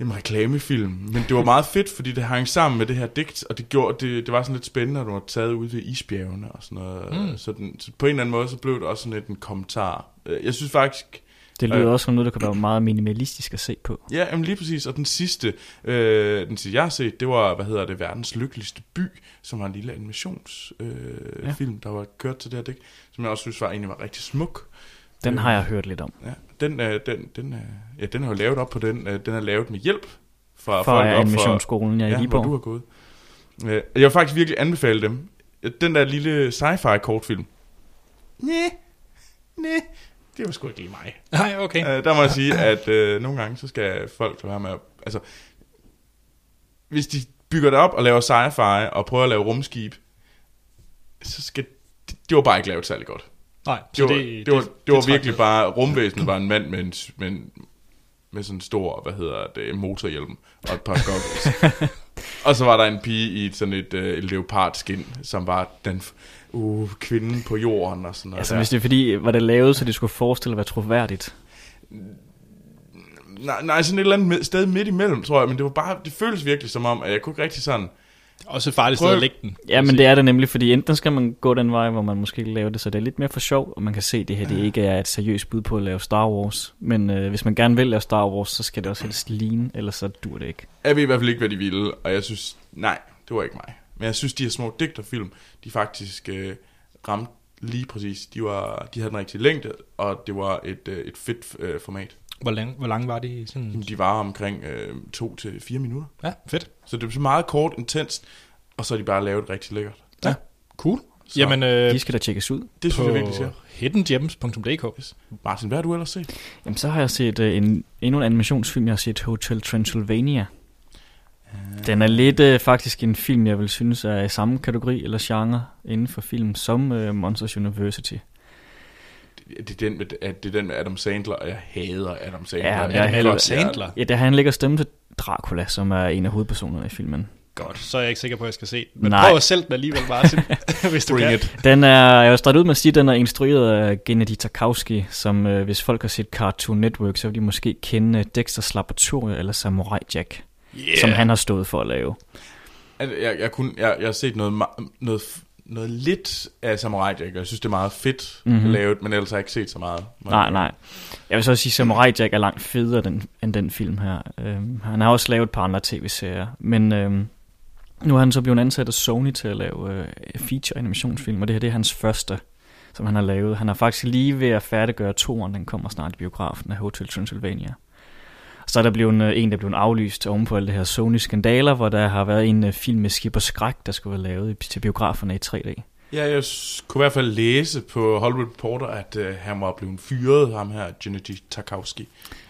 en reklamefilm. Men det var meget fedt, fordi det hang sammen med det her digt, og det, gjorde, det, det var sådan lidt spændende, at du var taget ud ved isbjergene og sådan noget. Mm. Mm. Så, den, så på en eller anden måde, så blev det også sådan lidt en kommentar. Øh, Jeg synes faktisk, Det lyder Øh. også som noget, der kan være meget minimalistisk at se på. Ja, jamen lige præcis. Og den sidste, øh, den sidste jeg har set, det var, hvad hedder det, Verdens Lykkeligste By, som var en lille animationsfilm, øh, Ja. film, der var kørt til det her dæk, som jeg også synes var egentlig var rigtig smuk. Den Øh, har jeg hørt lidt om. Ja, den, øh, den, den, øh, ja, den er jo lavet op på den, øh, den er lavet med hjælp fra, Fra folk animationsskolen, jeg er ja, hvor du Viborg. har gået. Øh, jeg vil faktisk virkelig anbefale dem. Den der lille sci-fi kortfilm. Næh, næh, det var sgu ikke lige mig. Nej, okay. Øh, der må jeg sige, at øh, nogle gange, så skal folk være med. Altså, hvis de bygger det op og laver sci-fi og prøver at lave rumskib, så skal... Det, det var bare ikke lavet særlig godt. Nej, Det var, det, det, var, det, var trak virkelig lidt. bare... Rumvæsenet var en mand med en, med en med sådan en stor, hvad hedder det, motorhjelm og et par goggles. og så var der en pige i sådan et, øh, et leopardskin, som var den uh, kvinden på jorden og sådan noget. Altså, der. hvis det er fordi, var det lavet, så det skulle forestille at være troværdigt. Nej, nej, sådan et eller andet med- sted midt imellem, tror jeg, men det var bare, det føles virkelig som om, at jeg kunne ikke rigtig sådan, Også et farligt sted at lægge den. Ja, men det er det nemlig, fordi enten skal man gå den vej, hvor man måske laver det, så det er lidt mere for sjov, og man kan se, at det her det ikke er et seriøst bud på at lave Star Wars. Men øh, hvis man gerne vil lave Star Wars, så skal det også helst ligne, ellers så dur det ikke. jeg ved i hvert fald ikke, hvad de ville, og jeg synes, nej, det var ikke mig. Men jeg synes, de her små digterfilm, de faktisk øh, ramte lige præcis. De, var, de havde den rigtige længde, og det var et, øh, et fedt øh, format. Hvor lang, hvor lang var det? Sådan... Jamen, de var omkring øh, to til fire minutter. Ja, fedt. Så det var så meget kort, intenst, og så har de bare lavet rigtig lækkert. Cool. Så Jamen, øh, De skal da tjekkes ud. det synes jeg virkelig skal. hiddengems.dk. Martin, hvad har du ellers set? Jamen, så har jeg set øh, en, endnu en animationsfilm, jeg har set Hotel Transylvania. Den er lidt øh, faktisk en film, jeg vil synes er i samme kategori eller genre inden for film som øh, Monsters University. Det er, den med, at det er den med Adam Sandler, og jeg hader Adam Sandler. Ja, Jeg kan hader Sandler. Ja, der han lægger stemme til Dracula, som er en af hovedpersonerne i filmen. Godt, så er jeg ikke sikker på, at jeg skal se den. Men Nej. prøv sælge den alligevel, Martin, hvis du Bring kan. it. Den er, jeg vil starte ud med at sige, at den er instrueret af Gennady Tarkovsky, som øh, hvis folk har set Cartoon Network, så vil de måske kende øh, Dexter's Laboratorie eller Samurai Jack, Yeah. som han har stået for at lave. Altså, jeg, jeg, kunne, jeg, jeg har set noget, noget, noget lidt af Samurai Jack, og jeg synes, det er meget fedt Mhm. mm-hmm. lavet, men ellers har jeg ikke set så meget. Nej, nej. Jeg vil så sige, at Samurai Jack er langt federe den, end den film her. Øhm, han har også lavet et par andre tv-serier, men øhm, nu er han så blevet ansat af Sony til at lave øh, feature animationsfilm, og det her det er hans første, som han har lavet. Han er faktisk lige ved at færdiggøre toeren, den kommer snart i biografen af Hotel Transylvania. Så er der blevet øh, en, der er blevet aflyst oven på alle det her Sony-skandaler, hvor der har været en øh, film med Skipper Skræk, der skulle være lavet til biograferne i 3D. Ja, jeg kunne i hvert fald læse på Hollywood Reporter, at øh, han var blevet fyret, ham her, Gennady Tarkovsky.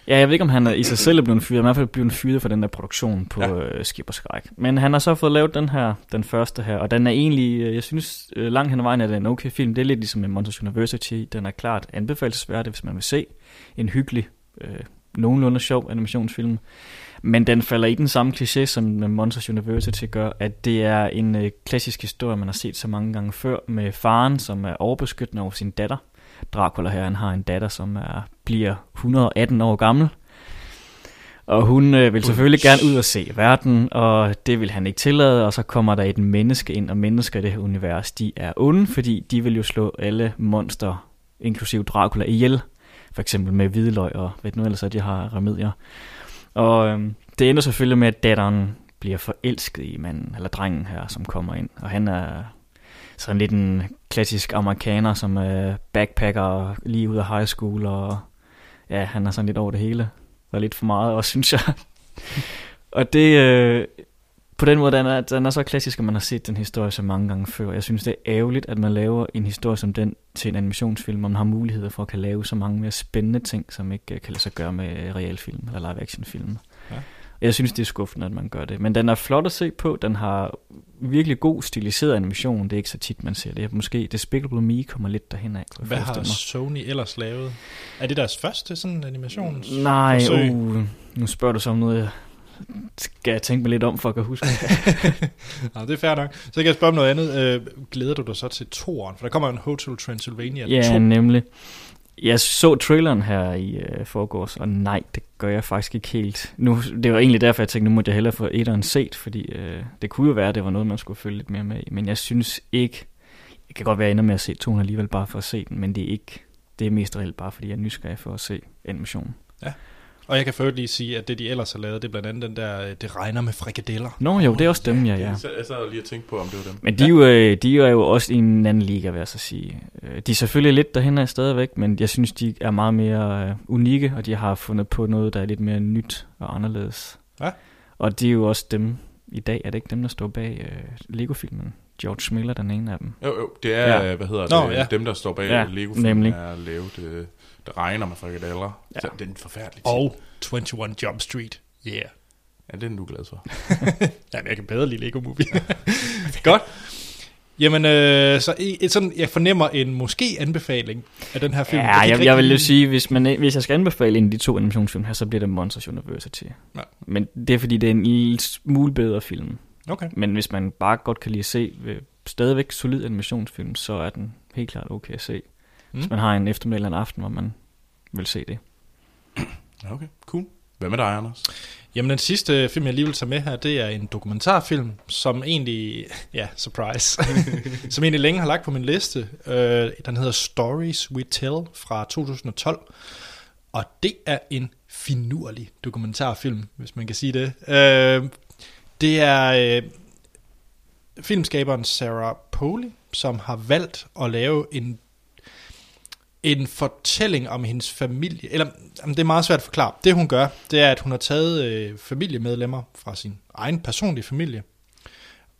Ja, jeg ved ikke, om han er i sig selv er blevet fyret, men i hvert fald blevet fyret for den der produktion på Ja. ja. øh, Skib og Skræk. Men han har så fået lavet den her, den første her, og den er egentlig, øh, jeg synes øh, langt hen ad vejen er det en okay film. Det er lidt ligesom en Monsters University. Den er klart anbefalesværdig, hvis man vil se en hyggelig, øh, nogenlunde sjov animationsfilm. Men den falder i den samme kliché, som Monsters University gør, at det er en øh, klassisk historie, man har set så mange gange før, med faren, som er overbeskyttende over sin datter. Dracula her, han har en datter, som er, bliver 118 år gammel. Og hun øh, vil selvfølgelig gerne ud og se verden, og det vil han ikke tillade, og så kommer der et menneske ind, og mennesker i det her univers, de er onde, fordi de vil jo slå alle monster, inklusive Dracula, ihjel. For eksempel med hvidløg og hvad nu ellers at de har remedier. Og øhm, det ender selvfølgelig med, at datteren bliver forelsket i manden, eller drengen her, som kommer ind. Og han er sådan lidt en klassisk amerikaner, som er backpacker lige ud af high school, og ja, han er sådan lidt over det hele. Og lidt for meget også, synes jeg. og det, øh, på den måde, den er, den er så klassisk, at man har set den historie så mange gange før. Jeg synes, det er ærgerligt, at man laver en historie som den til en animationsfilm, og man har muligheder for at kan lave så mange mere spændende ting, som ikke øh, kan lade sig gøre med realfilm eller live-action-film. Ja. Jeg synes, det er skuffende, at man gør det. Men den er flot at se på. Den har virkelig god stiliseret animation. Det er ikke så tit, man ser det. Måske Despicable Me kommer lidt derhen af. Hvad har Sony ellers lavet? Er det deres første sådan animation? Nej, uh, nu spørger du så om noget, skal jeg tænke mig lidt om, for at kan huske ja, det er fair nok. Så kan jeg spørge om noget andet. Øh, glæder du dig så til toren? For der kommer en Hotel Transylvania Ja, 2. nemlig. Jeg så traileren her i øh, forgårs, og nej, det gør jeg faktisk ikke helt. Nu, det var egentlig derfor, jeg tænkte, nu måtte jeg hellere få etteren set, fordi øh, det kunne jo være, at det var noget, man skulle følge lidt mere med i. Men jeg synes ikke, jeg kan godt være ender med at se toren alligevel bare for at se den, men det er ikke, det er mest reelt bare, fordi jeg er nysgerrig for at se animationen. Ja. Og jeg kan først lige sige, at det de ellers har lavet, det er blandt andet den der, øh, det regner med frikadeller. Nå jo, det er også dem, ja, ja. Jeg sad lige og tænkte på, om det var dem. Men de, ja. jo, øh, de er jo også i en anden liga, vil jeg så sige. Øh, de er selvfølgelig lidt derhen af stadigvæk, men jeg synes, de er meget mere unikke, og de har fundet på noget, der er lidt mere nyt og anderledes. Ja. Og de er jo også dem, i dag er det ikke dem, der står bag Lego-filmen. George Miller, den ene af dem. Jo, jo, det er, ja. hvad hedder Nå, det, ja. dem, der står bag ja, Lego-filmen, er lavet... Uh, det regner med frikadeller. Ja. Så det er en forfærdelig ting. Og 21 Jump Street. Yeah. Ja, det er du glad for. Jamen, jeg kan bedre lide Lego Movie. Godt. Jamen, øh, så et, sådan, jeg fornemmer en måske anbefaling af den her film. Ja, jeg, jeg, jeg vil jo sige, hvis, man, hvis jeg skal anbefale en af de to animationsfilm her, så bliver det Monsters University. Ja. Men det er fordi, det er en lille smule bedre film. Okay. Men hvis man bare godt kan lide at se øh, stadigvæk solid animationsfilm, så er den helt klart okay at se. Mm. Hvis man har en eftermiddag eller en aften, hvor man vil se det. Okay, cool. Hvad med dig, Anders? Jamen, den sidste film, jeg lige vil tage med her, det er en dokumentarfilm, som egentlig, ja, surprise, som egentlig længe har lagt på min liste. Øh, den hedder Stories We Tell fra 2012, og det er en finurlig dokumentarfilm, hvis man kan sige det. Øh, det er øh, filmskaberen Sarah Polley, som har valgt at lave en en fortælling om hendes familie, eller jamen, det er meget svært at forklare. Det hun gør, det er, at hun har taget øh, familiemedlemmer fra sin egen personlige familie,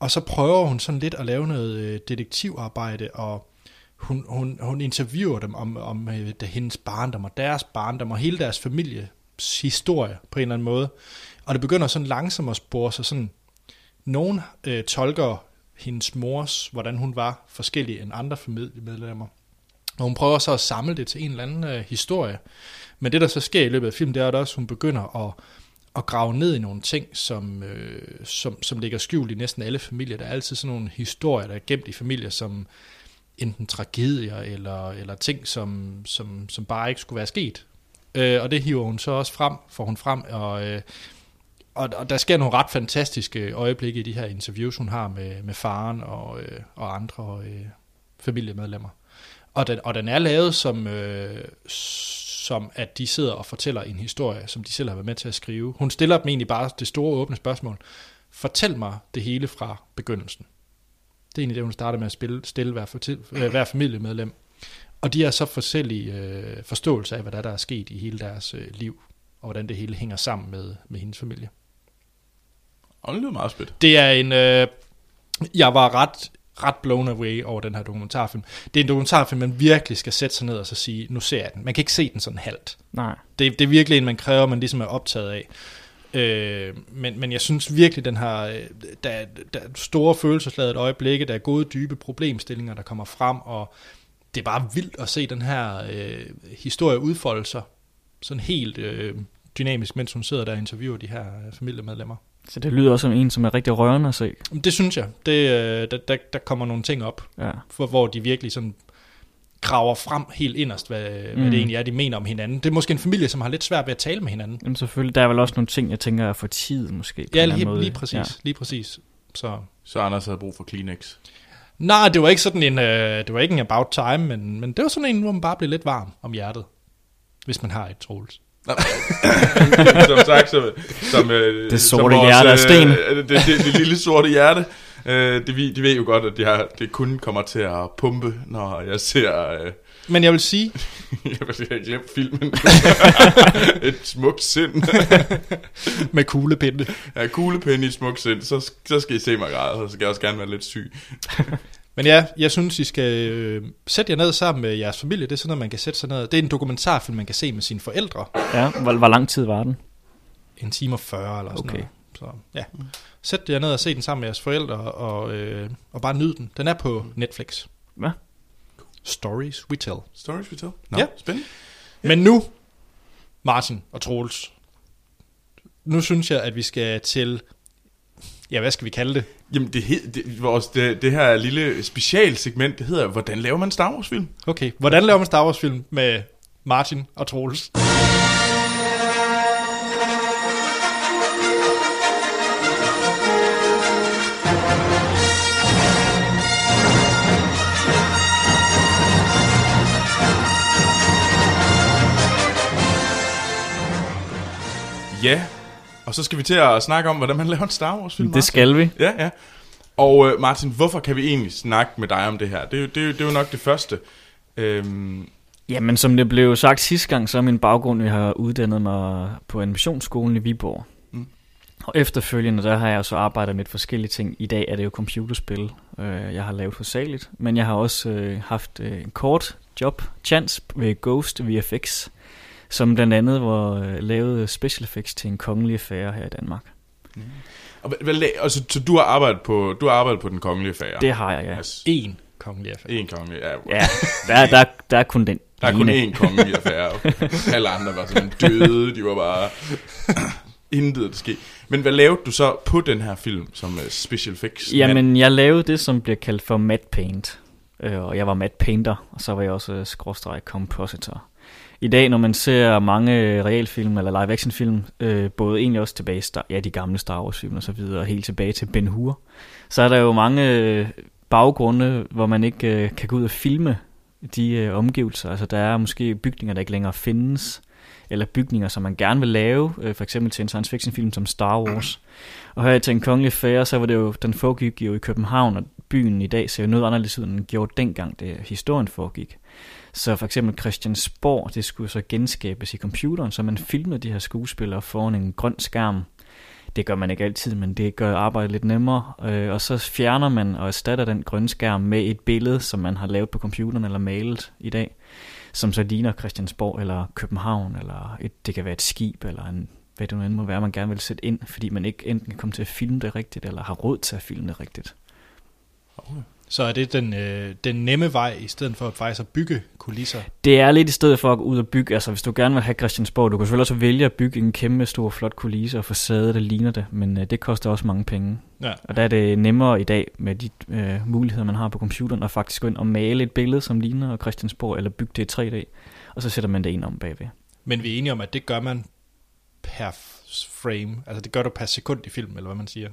og så prøver hun sådan lidt at lave noget øh, detektivarbejde, og hun, hun, hun interviewer dem om, om øh, hendes barndom og deres barndom og hele deres families historie på en eller anden måde. Og det begynder sådan langsomt at spore sig sådan, nogen øh, tolker hendes mors, hvordan hun var forskellige end andre familiemedlemmer. Og hun prøver så at samle det til en eller anden øh, historie. Men det, der så sker i løbet af filmen, det er at også, hun begynder at, at grave ned i nogle ting, som, øh, som, som ligger skjult i næsten alle familier. Der er altid sådan nogle historier, der er gemt i familier, som enten tragedier eller, eller ting, som, som, som bare ikke skulle være sket. Øh, og det hiver hun så også frem, får hun frem, og, øh, og, og der sker nogle ret fantastiske øjeblikke i de her interviews, hun har med, med faren og, øh, og andre øh, familiemedlemmer. Og den, og den er lavet som, øh, som, at de sidder og fortæller en historie, som de selv har været med til at skrive. Hun stiller dem egentlig bare det store åbne spørgsmål. Fortæl mig det hele fra begyndelsen. Det er egentlig det, hun starter med at spille, stille hver, for, øh, hver familiemedlem. Og de har så forskellige øh, forståelse af, hvad der, der er sket i hele deres øh, liv, og hvordan det hele hænger sammen med, med hendes familie. Og det lyder meget spændende. Det er en... Øh, jeg var ret ret blown away over den her dokumentarfilm. Det er en dokumentarfilm, man virkelig skal sætte sig ned og så sige, nu ser jeg den. Man kan ikke se den sådan halvt. Nej. Det, det er virkelig en, man kræver, man ligesom er optaget af. Øh, men, men jeg synes virkelig, den har der, der er store følelsesladet øjeblikke, der er gode, dybe problemstillinger, der kommer frem, og det er bare vildt at se den her øh, historie udfolde sig sådan helt øh, dynamisk, mens hun sidder der og interviewer de her familiemedlemmer. Så det lyder også som en, som er rigtig rørende at se. Det synes jeg. Det, øh, der, der, der kommer nogle ting op, ja. for, hvor de virkelig sådan graver frem helt inderst, hvad, mm. hvad det egentlig er, de mener om hinanden. Det er måske en familie, som har lidt svært ved at tale med hinanden. Jamen selvfølgelig, der er vel også nogle ting, jeg tænker er for tid måske. På ja, lige, måde. lige præcis. Ja. Lige præcis. Så. så Anders havde brug for Kleenex. Nej, det var ikke sådan en, uh, det var ikke en about time, men, men det var sådan en, hvor man bare blev lidt varm om hjertet, hvis man har et Troels. som sagt, som, som, øh, det sorte som vores, hjerte af sten. Øh, det, det, det, det lille sorte hjerte. Øh, de, de ved jo godt, at de, har, det kun kommer til at pumpe, når jeg ser, øh, Men jeg vil sige, jeg vil have glemt filmen. et smukt sind. med kuglepinde. Ja, kuglepinde i et smukt sind, så, så skal I se mig græde, og så skal jeg også gerne være lidt syg. Men ja, jeg synes, I skal øh, sætte jer ned sammen med jeres familie. Det er sådan noget, man kan sætte sig ned. Det er en dokumentarfilm, man kan se med sine forældre. Ja, hvor, hvor lang tid var den? En time og 40 eller sådan Okay. noget. Så ja, sæt jer ned og se den sammen med jeres forældre, og, øh, og bare nyd den. Den er på Netflix. Hvad? Stories We Tell. Stories we tell. Nå, Ja. spændende. Men nu, Martin og Troels, nu synes jeg, at vi skal til, ja, hvad skal vi kalde det? Jamen, det, hed, det, vores, det, det her lille specialsegment, det hedder, hvordan laver man Star Wars film? Okay, hvordan laver man Star Wars film med Martin og Troels? Ja, og så skal vi til at snakke om, hvordan man laver en Star Wars film. Det skal vi. Ja, ja. Og øh, Martin, hvorfor kan vi egentlig snakke med dig om det her? Det er jo, det er det er jo nok det første. Øhm, Jamen, som det blev sagt sidste gang, så er min baggrund, jeg har uddannet mig på animationsskolen i Viborg. Mm. Og efterfølgende, der har jeg så arbejdet med forskellige ting. I dag er det jo computerspil, øh, jeg har lavet hovedsageligt. Men jeg har også øh, haft øh, en kort job, chance ved Ghost VFX, som blandt andet var øh, lavet special effects til en kongelig affære her i Danmark. og, hvad, hvad, la- altså, så du har arbejdet på, du har arbejdet på den kongelige affære? Det har jeg, ja. Altså, En kongelig affære. en kongelig, ja. Ja, der, der, der er kun den Der er kun én kongelig affære. Alle andre var sådan døde, de var bare... Intet at ske. Men hvad lavede du så på den her film som uh, special effects? Jamen, jeg lavede det, som bliver kaldt for matte paint. Øh, og jeg var matte painter, og så var jeg også øh, skråstreg compositor. I dag, når man ser mange øh, realfilm eller live-action film, øh, både egentlig også tilbage, i Star- ja, de gamle Star Wars film og så videre, og helt tilbage til Ben Hur, så er der jo mange øh, baggrunde, hvor man ikke øh, kan gå ud og filme de øh, omgivelser. Altså, der er måske bygninger, der ikke længere findes, eller bygninger, som man gerne vil lave, øh, for eksempel til en science fiction film som Star Wars. Og her til en kongelig fære, så var det jo, den foregik jo i København, og byen i dag ser jo noget anderledes ud, end den gjorde dengang, det historien foregik. Så for eksempel Christiansborg, det skulle så genskabes i computeren, så man filmede de her skuespillere foran en grøn skærm. Det gør man ikke altid, men det gør arbejdet lidt nemmere. Øh, og så fjerner man og erstatter den grønne skærm med et billede, som man har lavet på computeren eller malet i dag, som så ligner Christiansborg eller København, eller et, det kan være et skib, eller en, hvad det nu end må være, man gerne vil sætte ind, fordi man ikke enten kan komme til at filme det rigtigt, eller har råd til at filme det rigtigt. Så er det den, øh, den nemme vej, i stedet for at faktisk at bygge kulisser. Det er lidt i stedet for at gå ud og bygge, altså hvis du gerne vil have Christiansborg, du kan selvfølgelig også vælge at bygge en kæmpe stor flot kulisse og facade, der ligner det, men øh, det koster også mange penge. Ja. Og der er det nemmere i dag med de øh, muligheder, man har på computeren, at faktisk gå ind og male et billede, som ligner Christiansborg, eller bygge det i 3D, og så sætter man det ind om bagved. Men vi er enige om, at det gør man per frame. Altså det gør du per sekund i film, eller hvad man siger.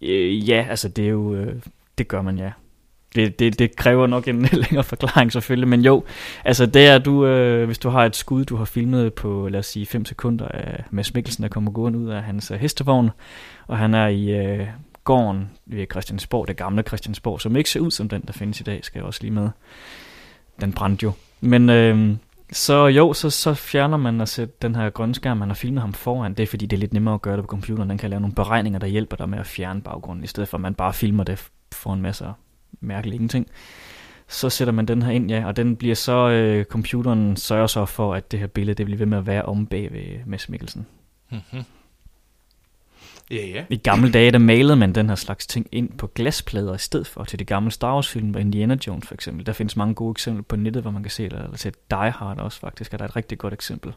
Øh, ja, altså det er jo, øh, det gør man ja. Det, det, det kræver nok en længere forklaring selvfølgelig, men jo, altså det er du, øh, hvis du har et skud, du har filmet på, lad os sige, 5 sekunder af Mads Mikkelsen, der kommer gående ud af hans øh, hestevogn, og han er i øh, gården ved Christiansborg, det gamle Christiansborg, som ikke ser ud som den, der findes i dag, skal jeg også lige med. Den brændte jo. Men øh, så jo, så, så fjerner man og sætter den her grønne skærm, man har filmet ham foran. Det er fordi, det er lidt nemmere at gøre det på computeren. Den kan lave nogle beregninger, der hjælper dig med at fjerne baggrunden, i stedet for at man bare filmer det for en masse mærkelige ingenting. Så sætter man den her ind, ja, og den bliver så, øh, computeren sørger så for, at det her billede, det bliver ved med at være om bag ved Mads Mikkelsen. Mm-hmm. Ja, ja. I gamle dage, der malede man den her slags ting ind på glasplader i stedet for til de gamle Star Wars film, hvor Indiana Jones for eksempel. Der findes mange gode eksempler på nettet, hvor man kan se det, eller til Die Hard også faktisk, er der et rigtig godt eksempel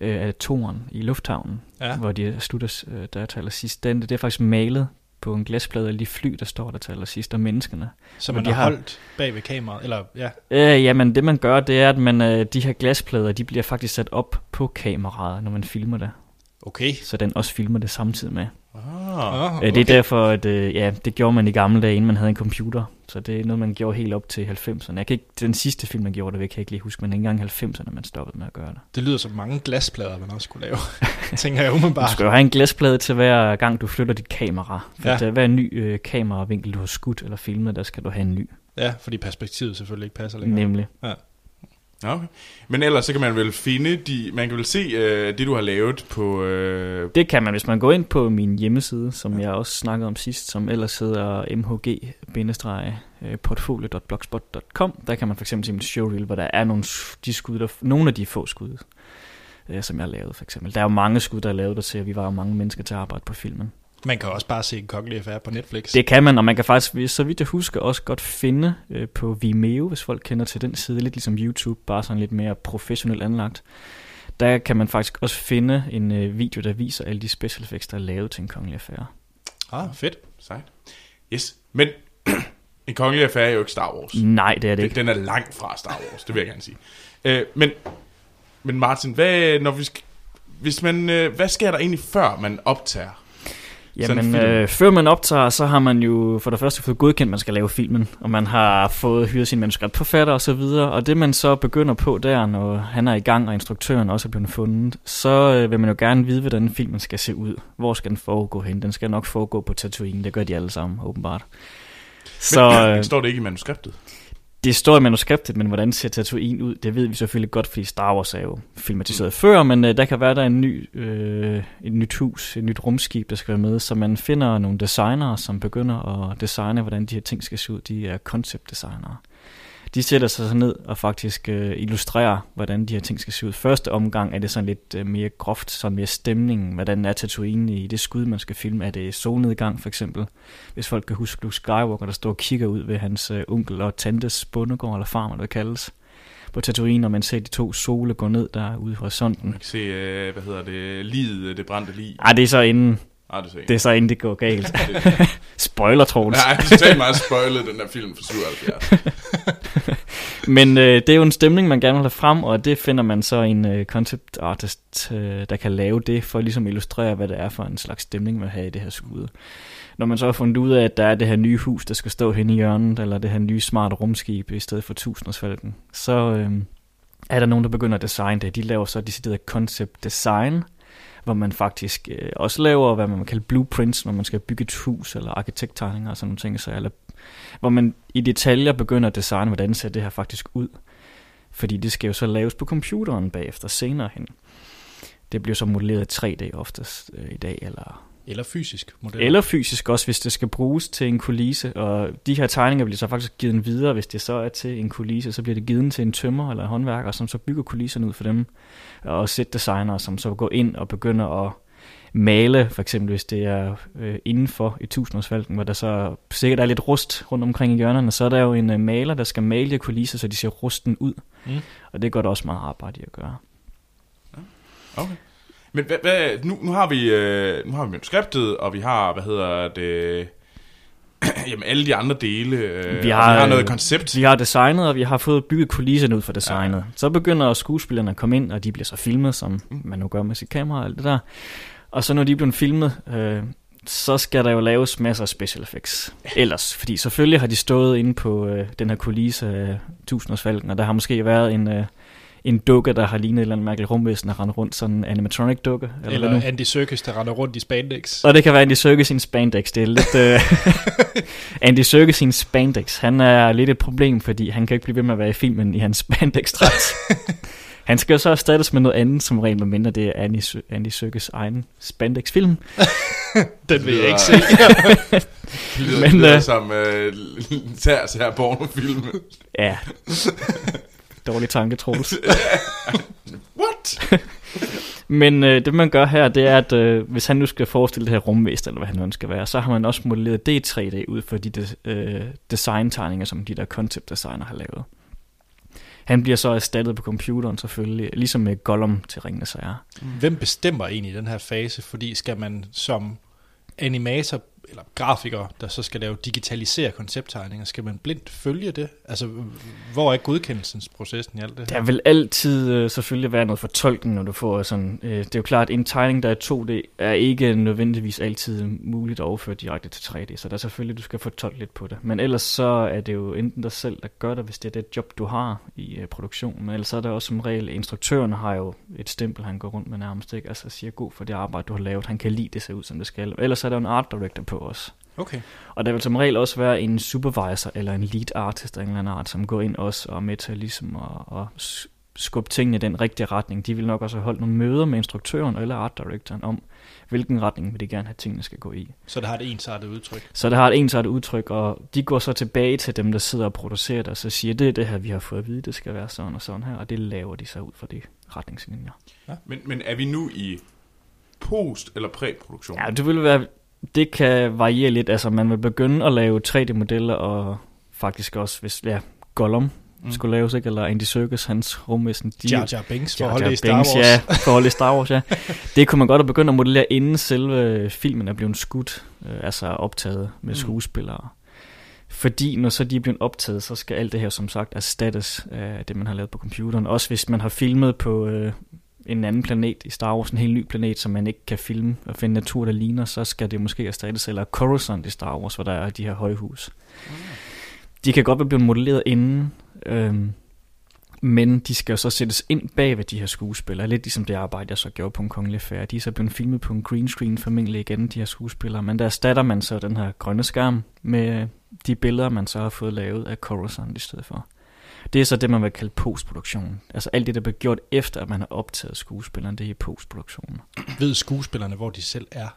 øh, af toren i lufthavnen, ja. hvor de slutter, øh, der taler sidst. Den, det er faktisk malet på en glasplade af de fly, der står der taler sidst, og menneskene. Så man de har har- holdt bag ved kameraet, eller ja. Øh, jamen, det man gør, det er, at man, øh, de her glasplader, de bliver faktisk sat op på kameraet, når man filmer det. Okay. Så den også filmer det samtidig med. Ah. Ah, Okay. Det er derfor, at øh, ja, det gjorde man i gamle dage, inden man havde en computer. Så det er noget, man gjorde helt op til 90'erne. Jeg kan ikke, den sidste film, man gjorde det, kan jeg ikke lige huske, men ikke engang 90'erne, man stoppede med at gøre det. Det lyder som mange glasplader, man også skulle lave. Tænker jeg Du umiddelbart. skal jo have en glasplade til hver gang, du flytter dit kamera. For Ja. ja. til hver ny øh, kameravinkel, du har skudt eller filmet, der skal du have en ny. Ja, fordi perspektivet selvfølgelig ikke passer længere. Nemlig. Ja, Okay. Men ellers så kan man vel finde de, man kan vel se øh, det du har lavet på øh, Det kan man, hvis man går ind på min hjemmeside, som jeg også snakkede om sidst, som ellers hedder mhg-portfolio.blogspot.com. Der kan man for eksempel se mit showreel, hvor der er nogle, de skud, der, nogle af de få skud, øh, som jeg har lavet for eksempel. Der er jo mange skud, der er lavet der til, at vi var jo mange mennesker til at arbejde på filmen. Man kan også bare se en kongelig affære på Netflix. Det kan man, og man kan faktisk, så vidt jeg husker, også godt finde øh, på Vimeo, hvis folk kender til den side, lidt ligesom YouTube, bare sådan lidt mere professionelt anlagt. Der kan man faktisk også finde en øh, video, der viser alle de special effects, der er lavet til en kongelig affære. Ah, fedt. sejt. Yes, men en kongelig affære er jo ikke Star Wars. Nej, det er det ikke. den er langt fra Star Wars, det vil jeg gerne sige. Øh, men, men Martin, hvad, når vi skal, hvis man, øh, hvad sker der egentlig før man optager? Jamen, øh, før man optager, så har man jo for det første fået godkendt, at man skal lave filmen, og man har fået hyret sin manuskriptforfatter og så videre, og det man så begynder på der, når han er i gang, og instruktøren også er blevet fundet, så øh, vil man jo gerne vide, hvordan filmen skal se ud. Hvor skal den foregå hen? Den skal nok foregå på Tatooine, det gør de alle sammen, åbenbart. Så men, øh, står det ikke i manuskriptet? Det står i manuskriptet, men hvordan ser Tatooine ud, det ved vi selvfølgelig godt, fordi Star Wars er jo filmatiseret mm. før, men øh, der kan være, der er en ny, øh, et nyt hus, et nyt rumskib, der skal være med, så man finder nogle designere, som begynder at designe, hvordan de her ting skal se ud. De er concept-designere. De sætter sig så ned og faktisk øh, illustrerer, hvordan de her ting skal se ud. Første omgang er det sådan lidt øh, mere groft, sådan mere stemningen, hvordan er Tatooine i det skud, man skal filme. Er det solnedgang for eksempel? Hvis folk kan huske Luke Skywalker, der står og kigger ud ved hans øh, onkel og tantes bondegård, eller farm, eller hvad kaldes, på Tatooine, og man ser de to sole gå ned der ude i horisonten. Man kan se, øh, hvad hedder det, livet, det brændte lig. Ej, det er så inden, Ah, det, det er så inden det går galt. Spoiler, Troels. Nej, det er totalt meget spoilet, den der film fra 77. Men øh, det er jo en stemning, man gerne vil have frem, og det finder man så en øh, concept artist, øh, der kan lave det, for ligesom at illustrere, hvad det er for en slags stemning, man har i det her skud. Når man så har fundet ud af, at der er det her nye hus, der skal stå hen i hjørnet, eller det her nye smarte rumskib i stedet for tusindårsfalken, så øh, er der nogen, der begynder at designe det. De laver så decideret concept design, hvor man faktisk øh, også laver, hvad man kalder blueprints, når man skal bygge et hus, eller arkitekttegninger og sådan nogle ting, så, eller, hvor man i detaljer begynder at designe, hvordan ser det her faktisk ud. Fordi det skal jo så laves på computeren bagefter senere hen. Det bliver så modelleret i 3D oftest øh, i dag, eller eller fysisk model. eller fysisk også, hvis det skal bruges til en kulisse. Og de her tegninger bliver så faktisk givet videre, hvis det så er til en kulisse. Så bliver det givet til en tømmer eller en håndværker, som så bygger kulisserne ud for dem. Og set designere, som så går ind og begynder at male, for eksempel hvis det er øh, indenfor i tusindårsfalken, hvor der så sikkert er lidt rust rundt omkring i hjørnerne, så er der jo en øh, maler, der skal male de kulisser, så de ser rusten ud. Mm. Og det går der også meget arbejde i at gøre. Okay. Men hvad, hvad, nu, nu, har vi, øh, nu har vi manuskriptet, og vi har, hvad hedder det, jamen alle de andre dele. Øh, Vi har, vi har øh, noget koncept. Vi har designet, og vi har fået bygget kulisserne ud for designet. Ja. Så begynder skuespillerne at komme ind, og de bliver så filmet, som man nu gør med sit kamera og alt det der. Og så når de er blevet filmet, øh, så skal der jo laves masser af special effects. Ellers, fordi selvfølgelig har de stået inde på øh, den her kulisse af tusindårsfalken, og der har måske været en, øh, en dukke, der har lignet et eller andet mærkeligt rumvæsen, der render rundt, sådan en animatronic dukke. Eller, Eller nu? Andy Serkis, der render rundt i spandex. Og det kan være Andy Serkis i en spandex. Det er lidt... Øh, Andy Serkis i en spandex. Han er lidt et problem, fordi han kan ikke blive ved med at være i filmen i hans spandex Han skal jo så erstattes med noget andet, som rent med mindre det er Andy, Andy Serkis egen spandex-film. Den vil jeg ikke se. Det lyder, Men, lyder øh, som øh, sær, sær pornofilm. Ja. Dårlig tanke, Troels. What? Men øh, det man gør her, det er, at øh, hvis han nu skal forestille det her rumvæsen, eller hvad han nu at være, så har man også modelleret det i 3D ud for de de øh, designtegninger, som de der concept designer har lavet. Han bliver så erstattet på computeren selvfølgelig, ligesom med Gollum til Ringende Sager. Hvem bestemmer egentlig den her fase? Fordi skal man som animator eller grafiker, der så skal lave digitalisere koncepttegninger, skal man blindt følge det? Altså, hvor er godkendelsesprocessen i alt det Der vil altid øh, selvfølgelig være noget fortolkning, når du får sådan... Øh, det er jo klart, at en tegning, der er 2D, er ikke nødvendigvis altid muligt at overføre direkte til 3D, så der er selvfølgelig, du skal fortolke lidt på det. Men ellers så er det jo enten dig selv, der gør det, hvis det er det job, du har i øh, produktionen. Men ellers så er der også som regel, instruktøren har jo et stempel, han går rundt med nærmest, ikke? Altså siger god for det arbejde, du har lavet. Han kan lide, det ser ud, som det skal. Ellers er der jo en art director på, os. Okay. Og der vil som regel også være en supervisor eller en lead artist af en eller anden art, som går ind også og er med til ligesom at, at skubbe tingene i den rigtige retning. De vil nok også have holdt nogle møder med instruktøren eller art directoren om, hvilken retning vil de gerne have tingene skal gå i. Så det har et ensartet udtryk. Så det har et ensartet udtryk, og de går så tilbage til dem, der sidder og producerer det, og så siger, det er det her, vi har fået at vide, det skal være sådan og sådan her, og det laver de så ud fra de retningslinjer. Men, men er vi nu i post- eller præproduktion? Ja, det vil være, det kan variere lidt, altså man vil begynde at lave 3D-modeller, og faktisk også, hvis, ja, Gollum mm. skulle laves, ikke? eller Andy Serkis, hans rumvæsen, de Jar Jar Binks for at holde i Star Wars. Ja, for at holde i Star Wars, ja. Det kunne man godt have begyndt at modellere, inden selve filmen er blevet skudt, øh, altså optaget med Mm. skuespillere. Fordi når så de er blevet optaget, så skal alt det her som sagt erstattes af det, man har lavet på computeren. Også hvis man har filmet på øh, en anden planet i Star Wars, en helt ny planet, som man ikke kan filme og finde natur, der ligner, så skal det måske erstattes. Eller Coruscant i Star Wars, hvor der er de her højhus. De kan godt være blevet modelleret inden, øhm, men de skal jo så sættes ind bag ved de her skuespillere. Lidt ligesom det arbejde, jeg så gjorde på en kongelig affære. De er så blevet filmet på en green screen formentlig igen, de her skuespillere. Men der erstatter man så den her grønne skærm med de billeder, man så har fået lavet af Coruscant i stedet for. Det er så det, man vil kalde postproduktion. Altså alt det, der bliver gjort efter, at man har optaget skuespilleren, det er i postproduktionen. Ved skuespillerne, hvor de selv er?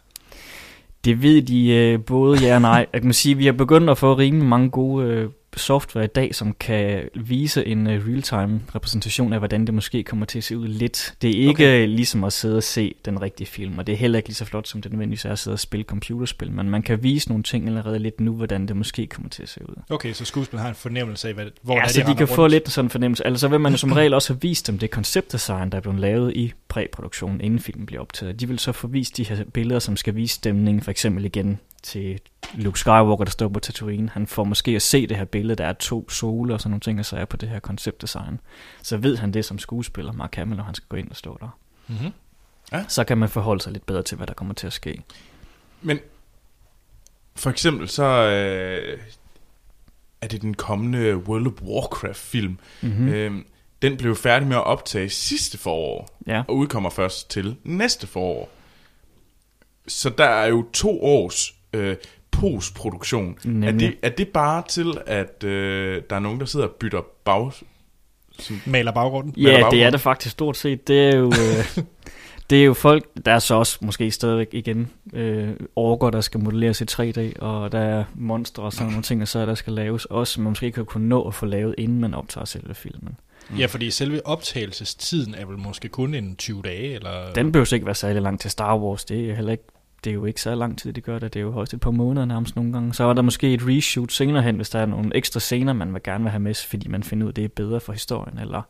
Det ved de øh, både ja og nej. Jeg kan sige, at vi har begyndt at få rimelig mange gode øh, software i dag, som kan vise en øh, real-time repræsentation af, hvordan det måske kommer til at se ud lidt. Det er ikke okay. ligesom at sidde og se den rigtige film, og det er heller ikke lige så flot, som det nødvendigvis er at sidde og spille computerspil, men man kan vise nogle ting allerede lidt nu, hvordan det måske kommer til at se ud. Okay, så skuespillerne har en fornemmelse af, hvad, hvor ja, er så de kan render få rundt. lidt sådan en fornemmelse. Altså vil man jo som regel også have vist dem det konceptdesign, der er blevet lavet i præproduktionen, inden filmen bliver optaget. De vil så få vist de her billeder, som skal vise stemningen, for eksempel igen til Luke Skywalker, der står på Tatooine. Han får måske at se det her billede, der er to sole og sådan nogle ting, og så er på det her konceptdesign. Så ved han det som skuespiller, Mark Hamill, når han skal gå ind og stå der. Mm-hmm. Så kan man forholde sig lidt bedre til, hvad der kommer til at ske. Men for eksempel så øh, er det den kommende World of Warcraft-film. Mm-hmm. Mm. Øhm, den blev færdig med at optage sidste forår, Ja. og udkommer først til næste forår. Så der er jo to års øh, postproduktion. Er det, er det bare til, at øh, der er nogen, der sidder og bytter bag... Sådan, Maler baggrunden. Hvad er der Ja, det er det faktisk stort set. Det er jo, øh, det er jo folk, der er så også måske stadigvæk igen øh, orker, der skal modelleres i 3D, og der er monstre og sådan nogle ting, og så der skal laves også, som man måske ikke kan kunne nå at få lavet, inden man optager selve filmen. Ja, fordi selve optagelsestiden er vel måske kun en 20 dage, eller... Den behøver ikke være særlig lang til Star Wars, det er heller ikke det er jo ikke så lang tid, de gør det. Det er jo højst et par måneder nærmest nogle gange. Så er der måske et reshoot senere hen, hvis der er nogle ekstra scener, man vil gerne vil have med, fordi man finder ud det er bedre for historien, eller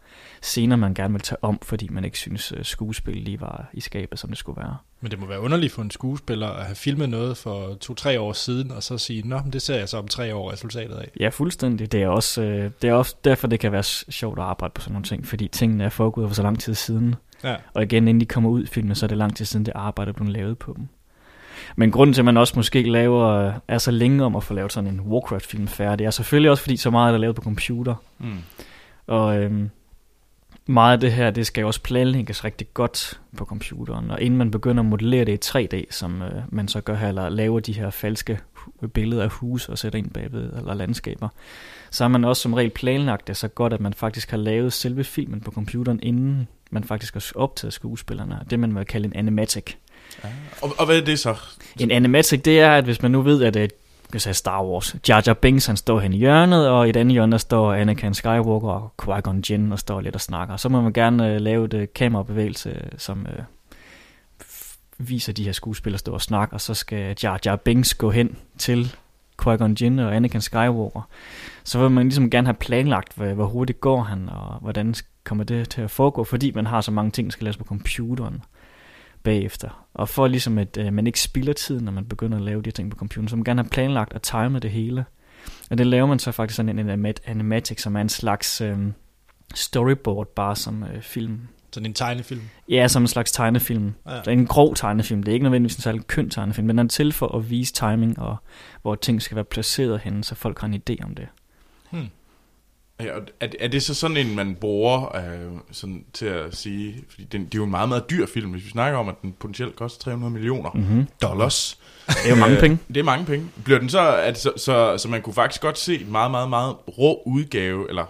scener, man gerne vil tage om, fordi man ikke synes, at skuespil lige var i skabet, som det skulle være. Men det må være underligt for en skuespiller at have filmet noget for to-tre år siden, og så sige, nå, men det ser jeg så om tre år resultatet af. Ja, fuldstændig. Det er også, øh, det er også derfor, det kan være sjovt at arbejde på sådan nogle ting, fordi tingene er foregået for så lang tid siden. Ja. Og igen, inden de kommer ud i filmen, så er det lang tid siden, det arbejde blevet lavet på dem. Men grunden til, at man også måske laver, er så længe om at få lavet sådan en Warcraft-film færdig, er selvfølgelig også, fordi så meget er der lavet på computer. mm. Og øhm, meget af det her, det skal jo også planlægges rigtig godt på computeren. Og inden man begynder at modellere det i 3D, som øh, man så gør her, eller laver de her falske billeder af huse og sætter ind bagved, eller landskaber, så har man også som regel planlagt det så godt, at man faktisk har lavet selve filmen på computeren, inden man faktisk har optaget skuespillerne. Det man vil kalde en animatic og, og hvad er det så? En animatic, det er, at hvis man nu ved, at øh, det jeg Star Wars. Jar Jar Binks, han står hen i hjørnet, og i et andet hjørne, der står Anakin Skywalker og Qui-Gon Jinn og står lidt og snakker. Så må man gerne øh, lave et øh, kamerabevægelse, som øh, f- viser de her skuespillere stå og snakke, og så skal Jar Jar Binks gå hen til Qui-Gon Jinn og Anakin Skywalker. Så vil man ligesom gerne have planlagt, hvor, hvor hurtigt går han, og hvordan kommer det til at foregå, fordi man har så mange ting, der skal laves på computeren bagefter. Og for ligesom, at øh, man ikke spilder tid, når man begynder at lave de ting på computeren, så man gerne have planlagt at time det hele. Og det laver man så faktisk sådan en animat- animatic, som er en slags øh, storyboard, bare som øh, film. Sådan en tegnefilm. Ja, som en slags tegnefilm. Ja. Det er en grov tegnefilm. Det er ikke nødvendigvis en særlig køn tegnefilm, men den er til for at vise timing, og hvor ting skal være placeret henne, så folk har en idé om det. Hmm. Ja, og er, er det så sådan en, man bruger øh, sådan til at sige, fordi den, det er jo en meget, meget dyr film, hvis vi snakker om, at den potentielt koster 300 millioner Mm-hmm. dollars. Det er jo mange Øh, penge. Det er mange penge. Bliver den så, at, så, så, så man kunne faktisk godt se en meget, meget, meget rå udgave, eller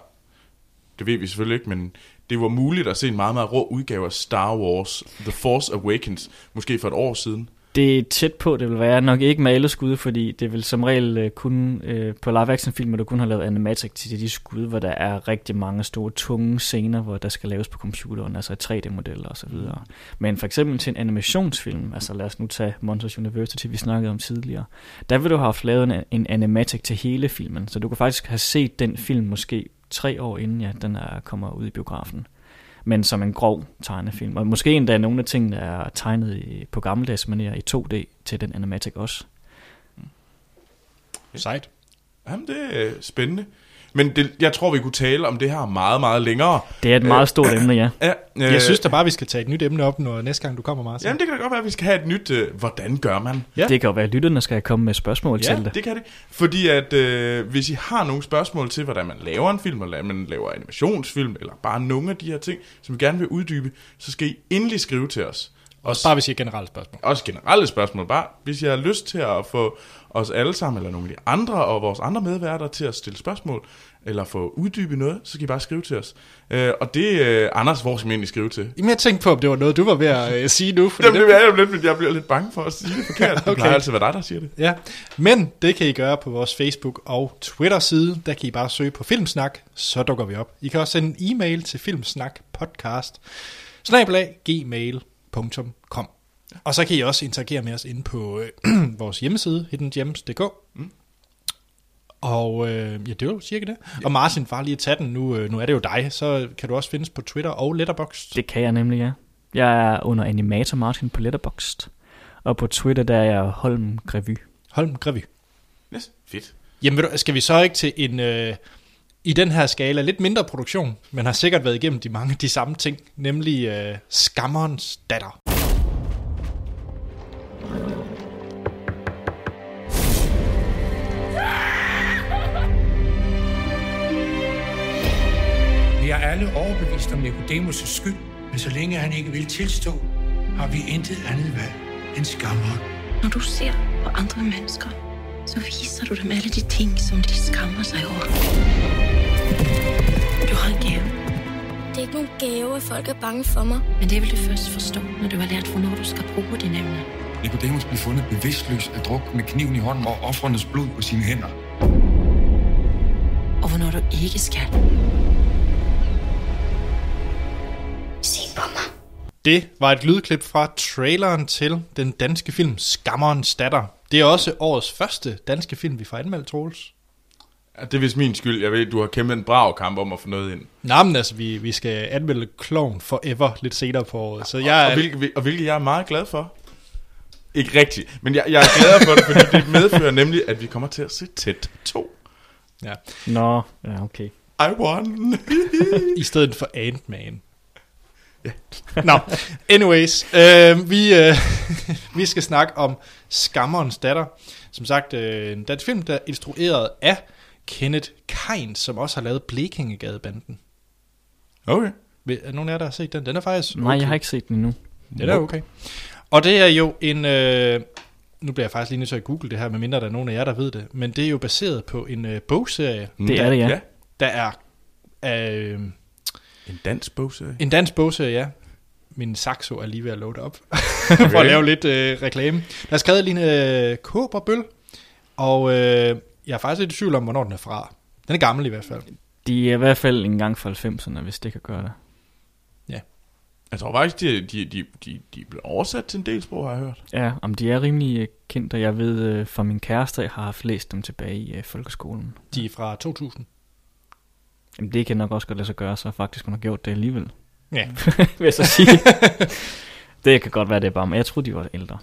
det ved vi selvfølgelig ikke, men det var muligt at se en meget, meget rå udgave af Star Wars, The Force Awakens, måske for et år siden. Det er tæt på, det vil være. Nok ikke med alle skud, fordi det vil som regel øh, kun øh, på live action film, du kun har lavet animatic til de skud, hvor der er rigtig mange store, tunge scener, hvor der skal laves på computeren, altså 3D-modeller og så videre. Men for eksempel til en animationsfilm, altså lad os nu tage Monsters University, vi snakkede om tidligere, der vil du have lavet en, en animatic til hele filmen, så du kan faktisk have set den film måske tre år inden, ja, den er, kommer ud i biografen men som en grov tegnefilm. Og måske endda nogle af tingene er tegnet i, på gammeldags manier i 2D til den animatic også. Sejt. Jamen, det er spændende. Men det, jeg tror, vi kunne tale om det her meget, meget længere. Det er et meget stort emne, ja. Ja, øh, Jeg synes da bare, vi skal tage et nyt emne op, når næste gang du kommer, Martin. Jamen, det kan da godt være, at vi skal have et nyt, øh, hvordan gør man? Ja. Det kan jo være, at lytterne skal komme med spørgsmål Ja, til det. det kan det. Fordi at øh, hvis I har nogle spørgsmål til, hvordan man laver en film, eller hvordan man laver animationsfilm, eller bare nogle af de her ting, som I gerne vil uddybe, så skal I endelig skrive til os. Også bare hvis I har generelle spørgsmål. Også generelle spørgsmål, bare hvis I har lyst til at få os alle sammen, eller nogle af de andre, og vores andre medværter til at stille spørgsmål, eller få uddybet noget, så skal I bare skrive til os. Øh, og det, øh, Anders, hvor skal man egentlig skrive til? Jamen, jeg tænkte på, om det var noget, du var ved at øh, sige nu. Fordi Jamen, det er jo lidt, men jeg bliver lidt bange for at sige det forkert. Det Okay. plejer altid at være dig, der siger det. Ja, men det kan I gøre på vores Facebook og Twitter-side. Der kan I bare søge på Filmsnak, så dukker vi op. I kan også sende en e-mail til filmsnakpodcast, snabelag gmail.com. Og så kan I også interagere med os inde på øh, vores hjemmeside, hiddengems.dk. Mm. Og øh, ja, det var jo cirka det. Og Martin, bare lige at tage den, nu, øh, nu er det jo dig, så kan du også findes på Twitter og Letterboxd. Det kan jeg nemlig, ja. Jeg er under Animator Martin på Letterboxd. Og på Twitter, der er jeg Holm Grevy. Holm Grevy. Yes, fedt. Jamen, ved du, skal vi så ikke til en, øh, i den her skala, lidt mindre produktion, men har sikkert været igennem de mange de samme ting, nemlig øh, Skammerens datter. Vi er alle overbevist om Nicodemus' skyld, men så længe han ikke vil tilstå, har vi intet andet valg end skammeren. Når du ser på andre mennesker, så viser du dem alle de ting, som de skammer sig over. Du har en gave, Det er ikke nogen gave, at folk er bange for mig. men det vil du først forstå, når du har lært, hvornår du skal bruge dine evner. Nikodemus blev fundet bevidstløs af druk med kniven i hånden og offrenes blod på sine hænder. Og hvornår du ikke skal. Se på mig. Det var et lydklip fra traileren til den danske film Skammerens datter. Det er også årets første danske film, vi får anmeldt, Troels. Ja, det er vist min skyld. Jeg ved, du har kæmpet en brav kamp om at få noget ind. Nå, men altså, vi, vi skal anmelde Clown Forever lidt senere på året. Så jeg, Og, hvilket, og hvilket jeg er meget glad for. Ikke rigtigt, men jeg, jeg er glad for det, fordi det medfører nemlig, at vi kommer til at se tæt 2. ja, Nå, ja, okay. I won. i stedet for Ant-Man. Nå, anyways, øh, vi, øh, vi skal snakke om Skammerens datter. Som sagt, øh, en dansk film, der er instrueret af Kenneth Kain, som også har lavet Blekingegadebanden. okay. Er nogen af jer, der har set den? Den er faktisk Nej, jeg har ikke set den endnu. Den er okay. Og det er jo en... Øh, nu bliver jeg faktisk lige nødt til at google det her, medmindre der er nogen af jer, der ved det. Men det er jo baseret på en øh, bogserie, Det er det, ja. der er... Øh, En dansk bogserie. en dansk bogserie, ja. Min saxo er lige ved at loade op, okay. for at lave lidt øh, reklame. Der er skrevet Line øh, Kåberbøl, og øh, jeg er faktisk lidt i tvivl om, hvornår den er fra. Den er gammel i hvert fald. De er i hvert fald en gang fra 90'erne, hvis det kan gøre det. Jeg tror faktisk, de, de, de, de, de er blevet oversat til en del sprog, har jeg hørt. Ja, om de er rimelig øh, kendte, og jeg ved øh, fra min kæreste, jeg har haft læst dem tilbage i øh, folkeskolen. De er fra 2000. Jamen det kan nok også godt lade sig gøre, så faktisk hun har gjort det alligevel, Ja. vil jeg så sige. det kan godt være, det er bare, men jeg troede, de var ældre.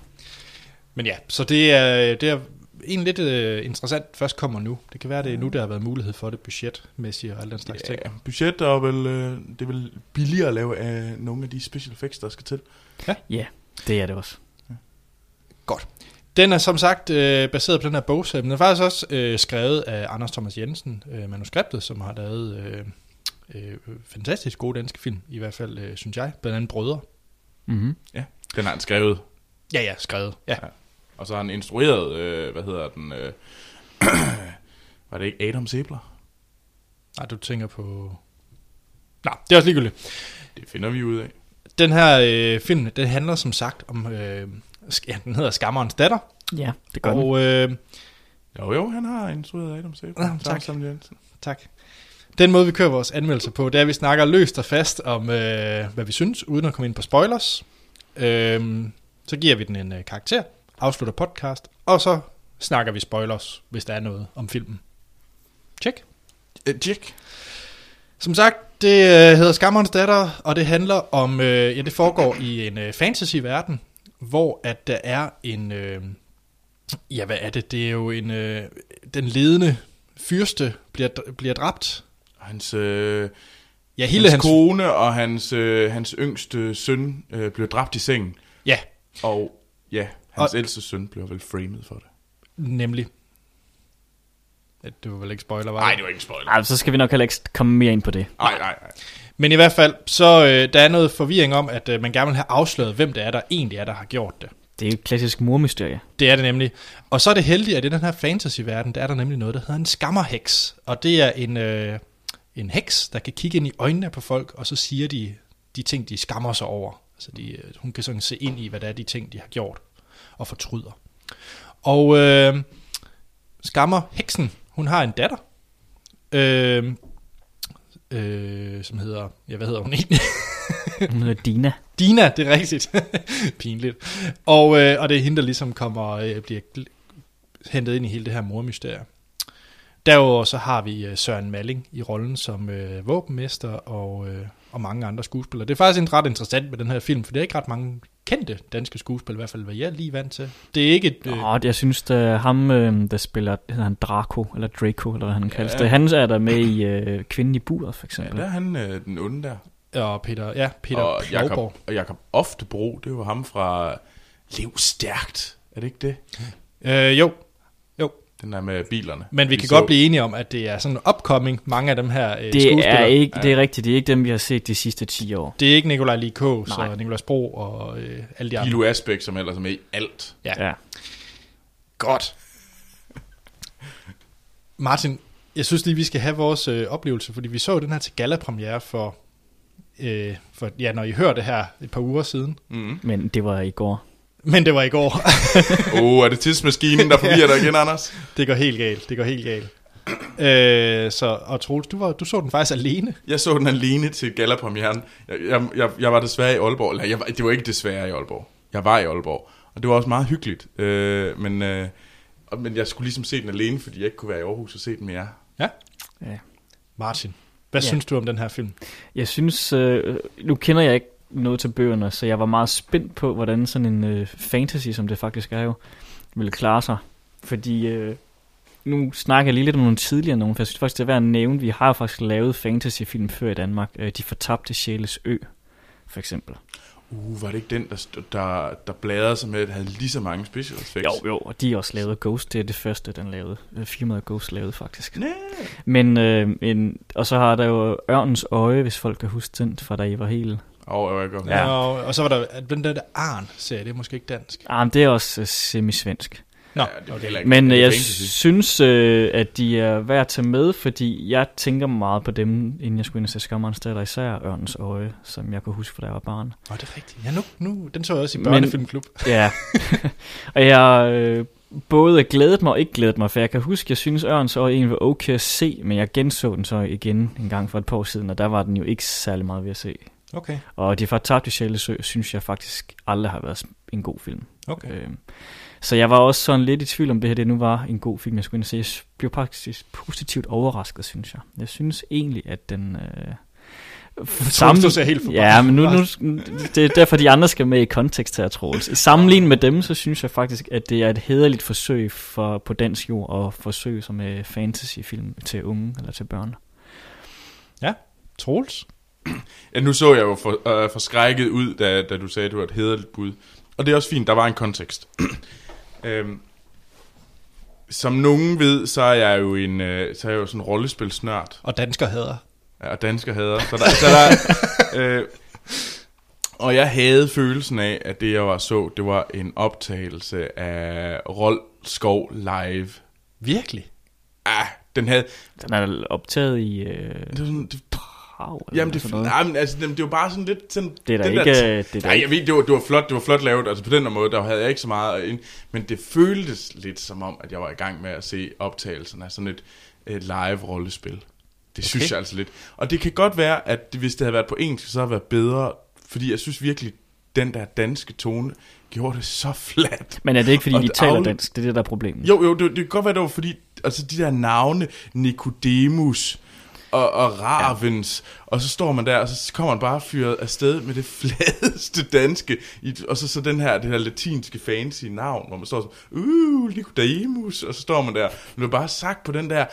Men ja, så det er, det er egentlig lidt øh, interessant først kommer nu. Det kan være, det er nu, der har været mulighed for det budgetmæssigt og alle den slags ting. Ja, budget er vel, øh, det er vel billigere at lave af nogle af de special effects, der skal til. Ja, det er det også. Godt. Den er som sagt øh, baseret på den her bogserie, men den er faktisk også øh, skrevet af Anders Thomas Jensen, øh, manuskriptet, som har lavet øh, øh, fantastisk gode danske film, i hvert fald, øh, synes jeg, blandt andet Brødre. Mm-hmm. Ja, den har han skrevet. Ja, ja, skrevet. Ja. Ja. Og så har han instrueret, øh, hvad hedder den, øh, var det ikke Adam Sebler? Nej, du tænker på... Nej, det er også ligegyldigt. Det finder vi ud af. Den her øh, film, den handler som sagt om... Øh, sk- ja, den hedder Skammerens datter. Ja, det gør den. Og øh, Jo, jo, han har instrueret Adam Sebler. Ja, tak. Sam Jensen. tak. Den måde, vi kører vores anmeldelser på, det er, at vi snakker løst og fast om, øh, hvad vi synes, uden at komme ind på spoilers. Øh, så giver vi den en øh, karakter, afslutter podcast, og så snakker vi spoilers, hvis der er noget om filmen. Check. Uh, Jack. Som sagt, det øh, hedder Skammerens datter, og det handler om, øh, ja, det foregår i en øh, fantasy-verden, hvor at der er en, øh, ja, hvad er det? Det er jo en, øh, den ledende fyrste bliver, bliver dræbt. Hans, øh, Ja, hele hans, hans, kone og hans, øh, hans yngste søn øh, blev dræbt i sengen. Ja, Og ja, hans Og- ældste søn blev vel framed for det. nemlig. Det var vel ikke spoiler, var Nej, det? det var ikke spoiler. Ej, så skal vi nok heller ikke komme mere ind på det. Nej, nej, nej. Men i hvert fald, så øh, der er noget forvirring om, at øh, man gerne vil have afsløret, hvem det er, der egentlig er, der har gjort det. Det er jo et klassisk mormysterie. Det er det nemlig. Og så er det heldigt, at i den her fantasy-verden, der er der nemlig noget, der hedder en skammerheks. Og det er en, øh, en heks, der kan kigge ind i øjnene på folk, og så siger de de ting, de skammer sig over. Altså de, øh, hun kan sådan se ind i, hvad det er, de ting, de har gjort, og fortryder. Og øh, skammer heksen, hun har en datter, øh, øh, som hedder, ja, hvad hedder hun egentlig? Hun hedder Dina. Dina, det er rigtigt. Pinligt. Og, øh, og det er hende, der ligesom kommer øh, bliver hentet ind i hele det her mormysterie. Derudover så har vi øh, Søren Malling i rollen som øh, våbenmester og, øh, og mange andre skuespillere. Det er faktisk en ret interessant med den her film, for det er ikke ret mange kendte danske skuespillere, i hvert fald hvad jeg lige vant til. Det er ikke et... Øh, Åh, jeg synes, er ham, øh, der spiller, hedder han Draco, eller Draco, eller hvad han kaldes det. Han er der med i øh, Kvinden i buret, for Ja, eksempel. der er han øh, den onde der. og Peter, ja, Peter og Plovborg. Jakob, og Jakob Oftebro, det var ham fra Lev Stærkt. Er det ikke det? Øh, jo. Den der med bilerne. Men vi kan så. godt blive enige om, at det er sådan upcoming, mange af dem her øh, Det skuespillere. er ikke, det er rigtigt, det er ikke dem, vi har set de sidste 10 år. Det er ikke Nikolaj Likås Nej. og Nikolaj Bro og øh, alle de andre. Gilo Asbæk, som ellers er med i alt. Ja. Ja. Godt. Martin, jeg synes lige, vi skal have vores øh, oplevelse, fordi vi så den her til gala-premiere for, øh, for, ja, når I hører det her et par uger siden. Mm. Men det var i går. Men det var i går. Åh, oh, er det tidsmaskinen, der forvirrer dig igen, Anders? det går helt galt, det går helt galt. Øh, så, og Troels, du, var, du så den faktisk alene. Jeg så den alene til gallapremieren. Jeg, jeg, jeg, jeg var desværre i Aalborg. Eller, jeg, var- det var ikke desværre i Aalborg. Jeg var i Aalborg. Og det var også meget hyggeligt. Øh, men, øh, men jeg skulle ligesom se den alene, fordi jeg ikke kunne være i Aarhus og se den med jer. Ja. Ja. Martin, hvad Ja. synes du om den her film? Jeg synes, øh, nu kender jeg ikke noget til bøgerne, så jeg var meget spændt på, hvordan sådan en øh, fantasy, som det faktisk er jo, ville klare sig. Fordi øh, nu snakker jeg lige lidt om nogle tidligere nogen, for jeg synes faktisk, det er værd at nævne, vi har faktisk lavet fantasyfilm før i Danmark. Øh, De fortabte sjæles ø, for eksempel. Uh, var det ikke den, der, der, der bladrede sig med, at havde lige så mange special effects? Jo, jo, og de har også lavet Ghost, det er det første, den lavede. Øh, Firmaet Ghost lavede faktisk. Næh. Men, øh, en, og så har der jo Ørnens Øje, hvis folk kan huske den, fra da I var helt... Åh, oh, jeg godt. Ja. Og, og så var der den der, der Arn-serie, det er måske ikke dansk. Men det er også øh, semi-svensk. Nå, Ja, okay. ikke- Men jeg fantasy. synes, øh, at de er værd at tage med, fordi jeg tænker meget på dem, inden jeg skulle ind og se Skammerens især Ørnens Øje, som jeg kunne huske, fra da jeg var barn. Nå, det er rigtigt. Ja, nu, nu, den så jeg også i Men- børnefilmklub. Ja, og jeg øh, både glædet mig og ikke glædet mig, for jeg kan huske, jeg synes Ørnens Øje egentlig var okay at se, men jeg genså den så igen en gang for et par år siden, og der var den jo ikke særlig meget ved at se. Okay, Og De fortabte sjælesø, synes jeg faktisk aldrig har været en god film. okay. Øh, så jeg var også sådan lidt i tvivl om det her, det nu var en god film, jeg skulle ind og se. Jeg blev faktisk positivt overrasket, synes jeg. Jeg synes egentlig, at den... Øh, Troels, du helt forbandet. Ja, men nu, nu, det er derfor, de andre skal med i kontekst her, Troels. I sammenligning med dem, så synes jeg faktisk, at det er et hederligt forsøg for, på dansk jord at forsøge som øh, fantasyfilm til unge eller til børn. Troels? Ja, nu så jeg jo for, øh, forskrækket ud, da, da du sagde, at du var et hederligt bud. Og det er også fint, der var en kontekst. Øhm, som nogen ved, så er jeg jo en, øh, så er jeg jo sådan en rollespilsnørd. Og dansker hader. Ja, og dansker hader. Så der, så der, øh, og jeg havde følelsen af, at det jeg var så, det var en optagelse af Rold Skov live. Virkelig? Ah, den havde... Den er optaget i... Øh, Det var sådan, det, Prag, eller jamen, det, sådan noget. nej, men, altså, det, var bare sådan lidt... Sådan, Det er da den ikke- Der, det er nej, jeg ved, det var, det var flot, det var flot lavet. Altså på den der måde, der havde jeg ikke så meget ind, men det føltes lidt som om, at jeg var i gang med at se optagelsen af sådan et, et live-rollespil. Det synes Okay. jeg altså lidt. Og det kan godt være, at hvis det havde været på engelsk, så havde det været bedre, fordi jeg synes virkelig, den der danske tone gjorde det så flat. Men er det ikke, fordi Og de taler afle- dansk? Det er det, der er problemet. Jo, jo, det, det kan godt være, det var fordi, altså de der navne, Nicodemus og, og Ravens, ja. og så står man der, og så kommer man bare fyret afsted med det fladeste danske, i, og så, så den her, det her latinske fancy navn, hvor man står sådan, uh, Nicodemus, og så står man der, og det er bare sagt på den der,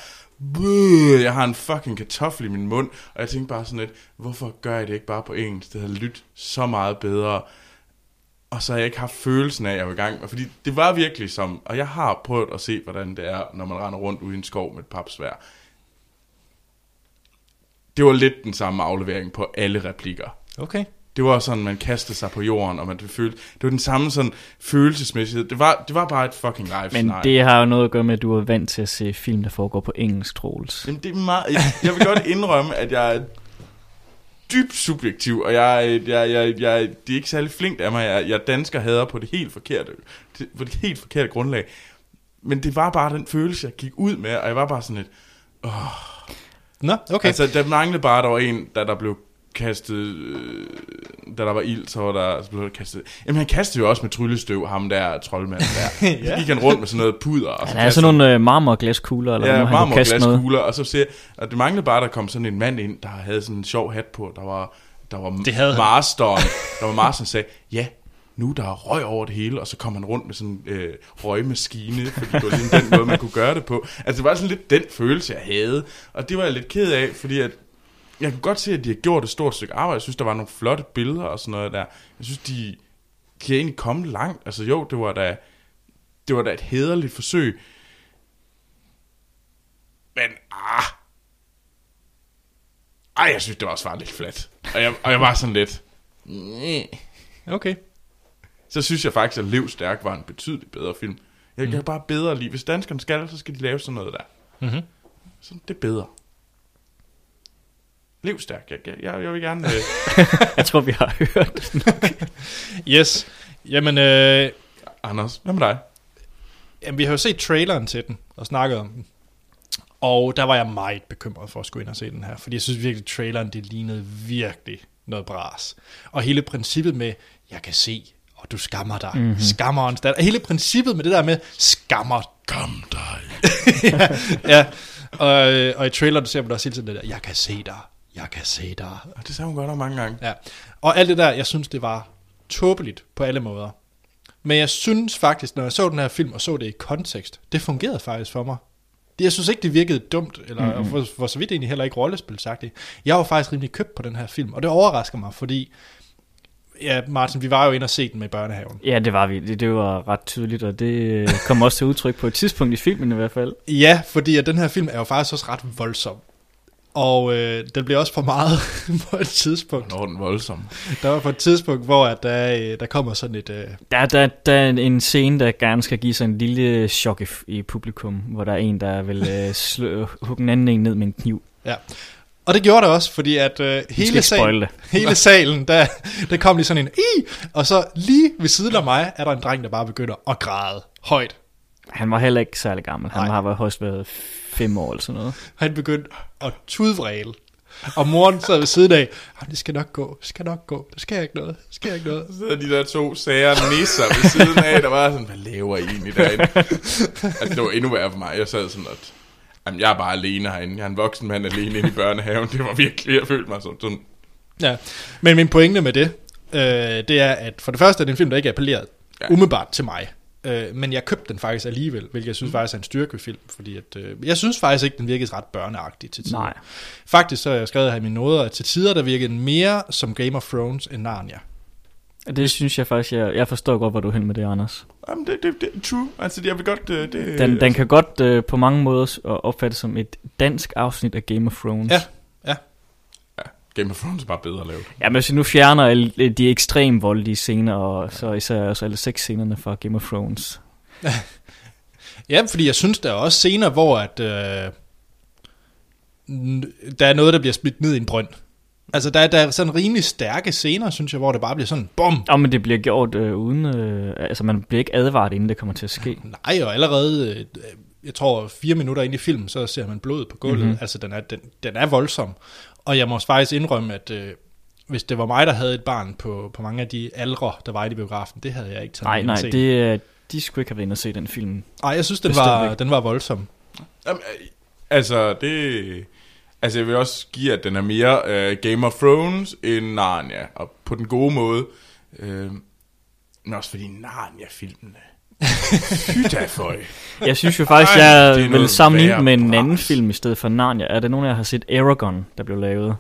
"Bøh, jeg har en fucking kartoffel i min mund, og jeg tænkte bare sådan lidt, hvorfor gør jeg det ikke bare på engelsk? Det havde lyttet så meget bedre. Og så har jeg ikke haft følelsen af, at jeg var i gang fordi det var virkelig som, og jeg har prøvet at se, hvordan det er, når man render rundt ude i en skov med et papsvær. Det var lidt den samme aflevering på alle replikker. Okay. Det var sådan, man kastede sig på jorden, og man følte, det var den samme sådan følelsesmæssighed. Det var, det var bare et fucking live Men det har jo noget at gøre med, at du er vant til at se film, der foregår på engelsk, Troels. Jamen, det er meget, jeg, jeg vil godt indrømme, at jeg er dybt subjektiv, og jeg, jeg, jeg, jeg, det er ikke særlig flinkt af mig. Jeg, jeg dansker hader på det helt forkerte, på det helt forkerte grundlag. Men det var bare den følelse, jeg gik ud med, og jeg var bare sådan lidt, Nå, okay. altså der manglede bare, der var en, der, der blev kastet, øh, da der var ild, så var der, så blev der kastet, jamen han kastede jo også med tryllestøv, ham der troldmanden der. ja. Så gik han rundt med sådan noget puder, og så er kastede sådan nogle øh, marmorglaskugler, eller Ja, han marmorglaskugler, og så ser og det manglede bare, at der kom sådan en mand ind, der havde sådan en sjov hat på, der var, der var Det havde han. masteren, der var der sagde, ja, nu der er røg over det hele, og så kom han rundt med sådan en øh, røgmaskine, fordi det var lige den måde, man kunne gøre det på. Altså det var sådan lidt den følelse, jeg havde, og det var jeg lidt ked af, fordi at jeg kunne godt se, at de har gjort et stort stykke arbejde. Jeg synes, der var nogle flotte billeder og sådan noget der. Jeg synes, de, kan egentlig komme langt. Altså jo, det var da, det var da et hederligt forsøg. Men ah, ej, jeg synes, det var også bare lidt flat. Og jeg, og jeg var sådan lidt, Okay så synes jeg faktisk, at Lev Stærk var en betydeligt bedre film. Jeg Mm. kan bare bedre lide, hvis danskerne skal, så skal de lave sådan noget der. Mhm. Så det er bedre. Lev Stærk, jeg, jeg, jeg, vil gerne... Øh, Jeg tror, vi har hørt. Yes. Jamen, øh, Anders, hvad med dig? jamen, vi har jo set traileren til den og snakket om den. Og der var jeg meget bekymret for at skulle ind og se den her, fordi jeg synes virkelig, at traileren det lignede virkelig noget bras. Og hele princippet med, jeg kan se, og du skammer dig. Mm-hmm. Skammerens datter. Hele princippet med det der med, skammer Kom dig. ja, ja. Og, øh, og i traileren, du ser man også hele tiden det der, jeg kan se dig, jeg kan se dig. Og det sagde hun godt nok mange gange. Ja. Og alt det der, jeg synes, det var tåbeligt på alle måder. Men jeg synes faktisk, når jeg så den her film og så det i kontekst, det fungerede faktisk for mig. Det- Jeg synes ikke, det virkede dumt, eller mm-hmm. for, for så vidt egentlig heller ikke rollespilsagtigt. Jeg var faktisk rimelig købt på den her film, og det overrasker mig, fordi, ja, Martin, vi var jo inde og se den med børnehaven. Ja, det var vi. Det, det var ret tydeligt, og det øh, kom også til udtryk på et tidspunkt i filmen i hvert fald. Ja, fordi at den her film er jo faktisk også ret voldsom. Og øh, den bliver også for meget på et tidspunkt. Når den voldsom. Der var på et tidspunkt, hvor at der, øh, der kommer sådan et... Øh, Der, der, der er en scene, der gerne skal give sig en lille chok i, i publikum, hvor der er en, der vil øh, slå, hugge en anden en ned med en kniv. Ja. Og det gjorde det også, fordi at øh, hele, salen, det. hele salen, der, der kom lige sådan en i, og så lige ved siden af mig er der en dreng, der bare begynder at græde højt. Han var heller ikke særlig gammel. Han Nej. har været højst været fem år eller sådan noget. Han begyndte at tudvræle. Og moren sad ved siden af, "Ah, det skal nok gå, det skal nok gå, der sker ikke noget, der sker ikke noget. Så sidder de der to sager nisser ved siden af, der var sådan, hvad laver I egentlig derinde? altså, det var endnu værre for mig. Jeg sad sådan, at jamen, jeg er bare alene herinde. Jeg er en voksen mand alene inde i børnehaven. Det var virkelig, jeg følte mig som sådan, Ja, men min pointe med det, øh, det er, at for det første er det en film, der ikke appellerede ja. Ja. umiddelbart til mig. Øh, men jeg købte den faktisk alligevel, hvilket jeg synes mm. faktisk er en styrke ved film, fordi at, øh, jeg synes faktisk ikke, den virkede ret børneagtig til tider. Nej. Faktisk så har jeg skrevet her i mine noder, at til tider der virkede den mere som Game of Thrones end Narnia. Og det synes jeg faktisk, jeg, jeg forstår godt, hvor du er hen med det, Anders. Jamen, det, det, det er true. Altså, jeg vil godt... øh, Det, Den, den kan godt øh, på mange måder opfattes som et dansk afsnit af Game of Thrones. Ja. Game of Thrones er bare bedre lavet. Ja, men hvis vi nu fjerner alle de ekstremt voldelige scener, og så især også alle seks scenerne fra Game of Thrones. Ja, fordi jeg synes, der er også scener, hvor at, øh, der er noget, der bliver smidt ned i en brønd. Altså, der, er- der er sådan rimelig stærke scener, synes jeg, hvor det bare bliver sådan, bum! Og men det bliver gjort øh, uden... Øh, altså, man bliver ikke advaret, inden det kommer til at ske. Nej, og allerede, øh, jeg tror, fire minutter ind i filmen, så ser man blod på gulvet. Mhm. Mm-hmm. Altså, den er, den, den er voldsom. Og jeg må faktisk indrømme, at øh, hvis det var mig, der havde et barn på, på mange af de aldre, der var i biografen, det havde jeg ikke taget Nej, nej, set. det, øh, de skulle ikke have været inde og se den film. Ej, jeg synes, den Bestemt var, ikke. den var voldsom. Jamen, øh, altså, det... Altså, jeg vil også give, at den er mere øh, Game of Thrones end Narnia. Og på den gode måde. Øh, men også fordi Narnia-filmene... Fy da for Jeg synes jo faktisk, Ej, jeg vil sammenligne med en anden film i stedet for Narnia. Er det nogen af jer, der har set Aragon, der blev lavet?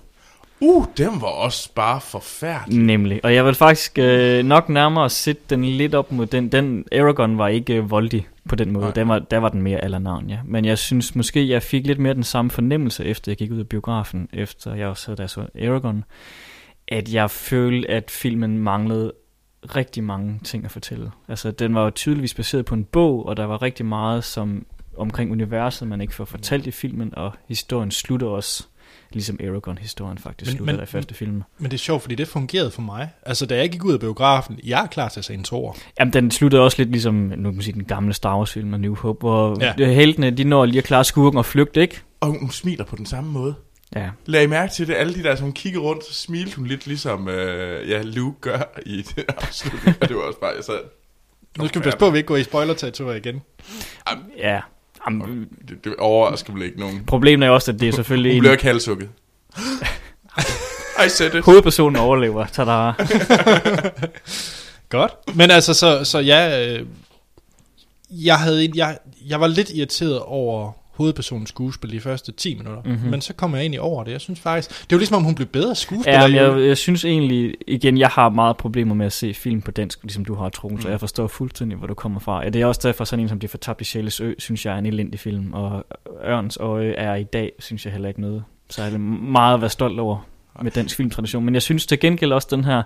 Uh, den var også bare forfærdelig. Nemlig. Og jeg vil faktisk øh, nok nærmere sætte den lidt op mod den. Den Aragon var ikke øh, voldig på den måde. Nej. Den var, der var den mere eller Narnia. Men jeg synes måske, jeg fik lidt mere den samme fornemmelse, efter jeg gik ud af biografen, efter jeg også havde der så Aragon, at jeg følte, at filmen manglede rigtig mange ting at fortælle. Altså, den var jo tydeligvis baseret på en bog, og der var rigtig meget som omkring universet, man ikke får fortalt i filmen, og historien slutter også, ligesom Aragon-historien faktisk Men- slutter men- i første film. Men det er sjovt, fordi det fungerede for mig. Altså, da jeg gik ud af biografen, jeg er klar til at se en toer. Jamen, den sluttede også lidt ligesom, nu kan man sige, den gamle Star Wars-film af New Hope, hvor Ja. heltene, de når lige at klare skurken og flygte, ikke? Og hun smiler på den samme måde. Ja. Lag I mærke til det? Alle de der, som kigger rundt, så smilte hun lidt ligesom, øh, ja, Luke gør i det afslutning. Og det var også bare, jeg sad... Nu skal vi passe på, at vi ikke går i spoiler-territoriet igen. Ja. Jamen, Det, det overrasker vel ikke nogen. problemet er også, at det er selvfølgelig Hun bliver ikke halshugget. I said it. Hovedpersonen overlever, tada. Godt. Men altså, så, så ja, øh, jeg, havde, jeg, jeg var lidt irriteret over hovedpersonens skuespil de første 10 minutter. Mhm. Mm-hmm. Men så kom jeg egentlig over det. Jeg synes faktisk, det var ligesom om hun blev bedre skuespiller. Ja, i jeg, jeg synes egentlig, igen, jeg har meget problemer med at se film på dansk, ligesom du har, Troels, mm. så jeg forstår fuldstændig, hvor du kommer fra. Ja, det er også derfor, sådan en som De Fortabte Sjæles Ø, synes jeg er en elendig film, og Ørns Øje er i dag, synes jeg heller ikke noget særlig meget at være stolt over med dansk filmtradition. Men jeg synes til gengæld også den her,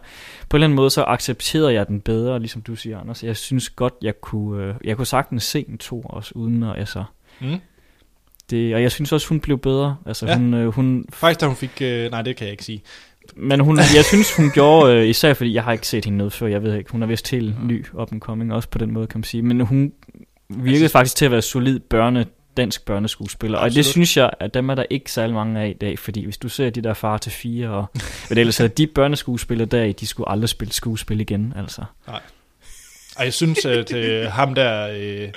på en eller anden måde, så accepterer jeg den bedre, ligesom du siger, Anders. Jeg synes godt, jeg kunne, øh, jeg kunne sagtens se en to også, uden at altså, Mm. Det, og jeg synes også, hun blev bedre. Altså, Ja. hun, øh, hun Faktisk da hun fik... Øh, nej, det kan jeg ikke sige. men hun, jeg synes, hun gjorde, øh, især fordi jeg har ikke set hende noget før, jeg ved ikke, hun er vist helt ny up and coming, også på den måde, kan man sige. Men hun virkede synes- faktisk til at være solid børne, dansk børneskuespiller. Og det Absolut. synes jeg, at dem er der ikke særlig mange af i dag, fordi hvis du ser de der far til fire, og hvad det ellers er, de børneskuespillere der, de skulle aldrig spille skuespil igen, altså. Og jeg synes, at øh, ham der... Øh,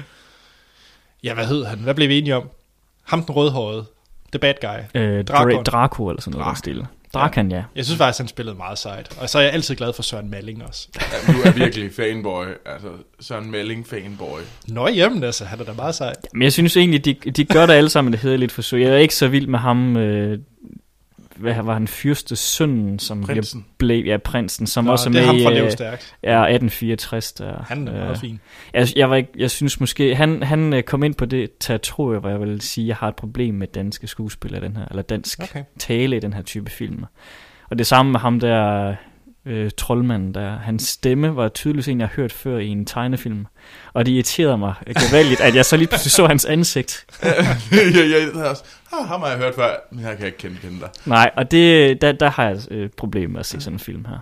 ja, hvad hed han? Hvad blev vi enige om? Ham den rødhårede. The bad guy. Øh, Drakon. Draco eller sådan noget Drak. Stil. Drakan, ja. Jeg synes faktisk, han spillede meget sejt. Og så er jeg altid glad for Søren Malling også. Ja, du er virkelig fanboy. Altså, Søren Melling fanboy. Nå, jamen altså, han er da meget sej. Men jeg synes egentlig, de, de gør det alle sammen et hederligt forsøg. Jeg er ikke så vild med ham, øh, hvad var han, fyrste sønnen, som Prinsen. blev, ja, prinsen, som Nå, også er med ham fra i, Lev øh, Stærkt. er 1864. Der, Han er øh, meget fin. jeg, jeg, var ikke, jeg synes måske, han, han øh, kom ind på det territorium, hvor jeg vil sige, jeg har et problem med danske skuespillere, den her, eller dansk Okay. tale i den her type film. Og det samme med ham der, øh, troldmanden der, hans stemme var tydeligvis en, jeg har hørt før i en tegnefilm. Og det irriterede mig gevaldigt, at jeg så lige pludselig så hans ansigt. ja, jeg havde også, ah, ham har jeg hørt før, men jeg kan ikke kende, kende dig. Nej, og det, der, der har jeg et øh, problem med at se sådan en film her.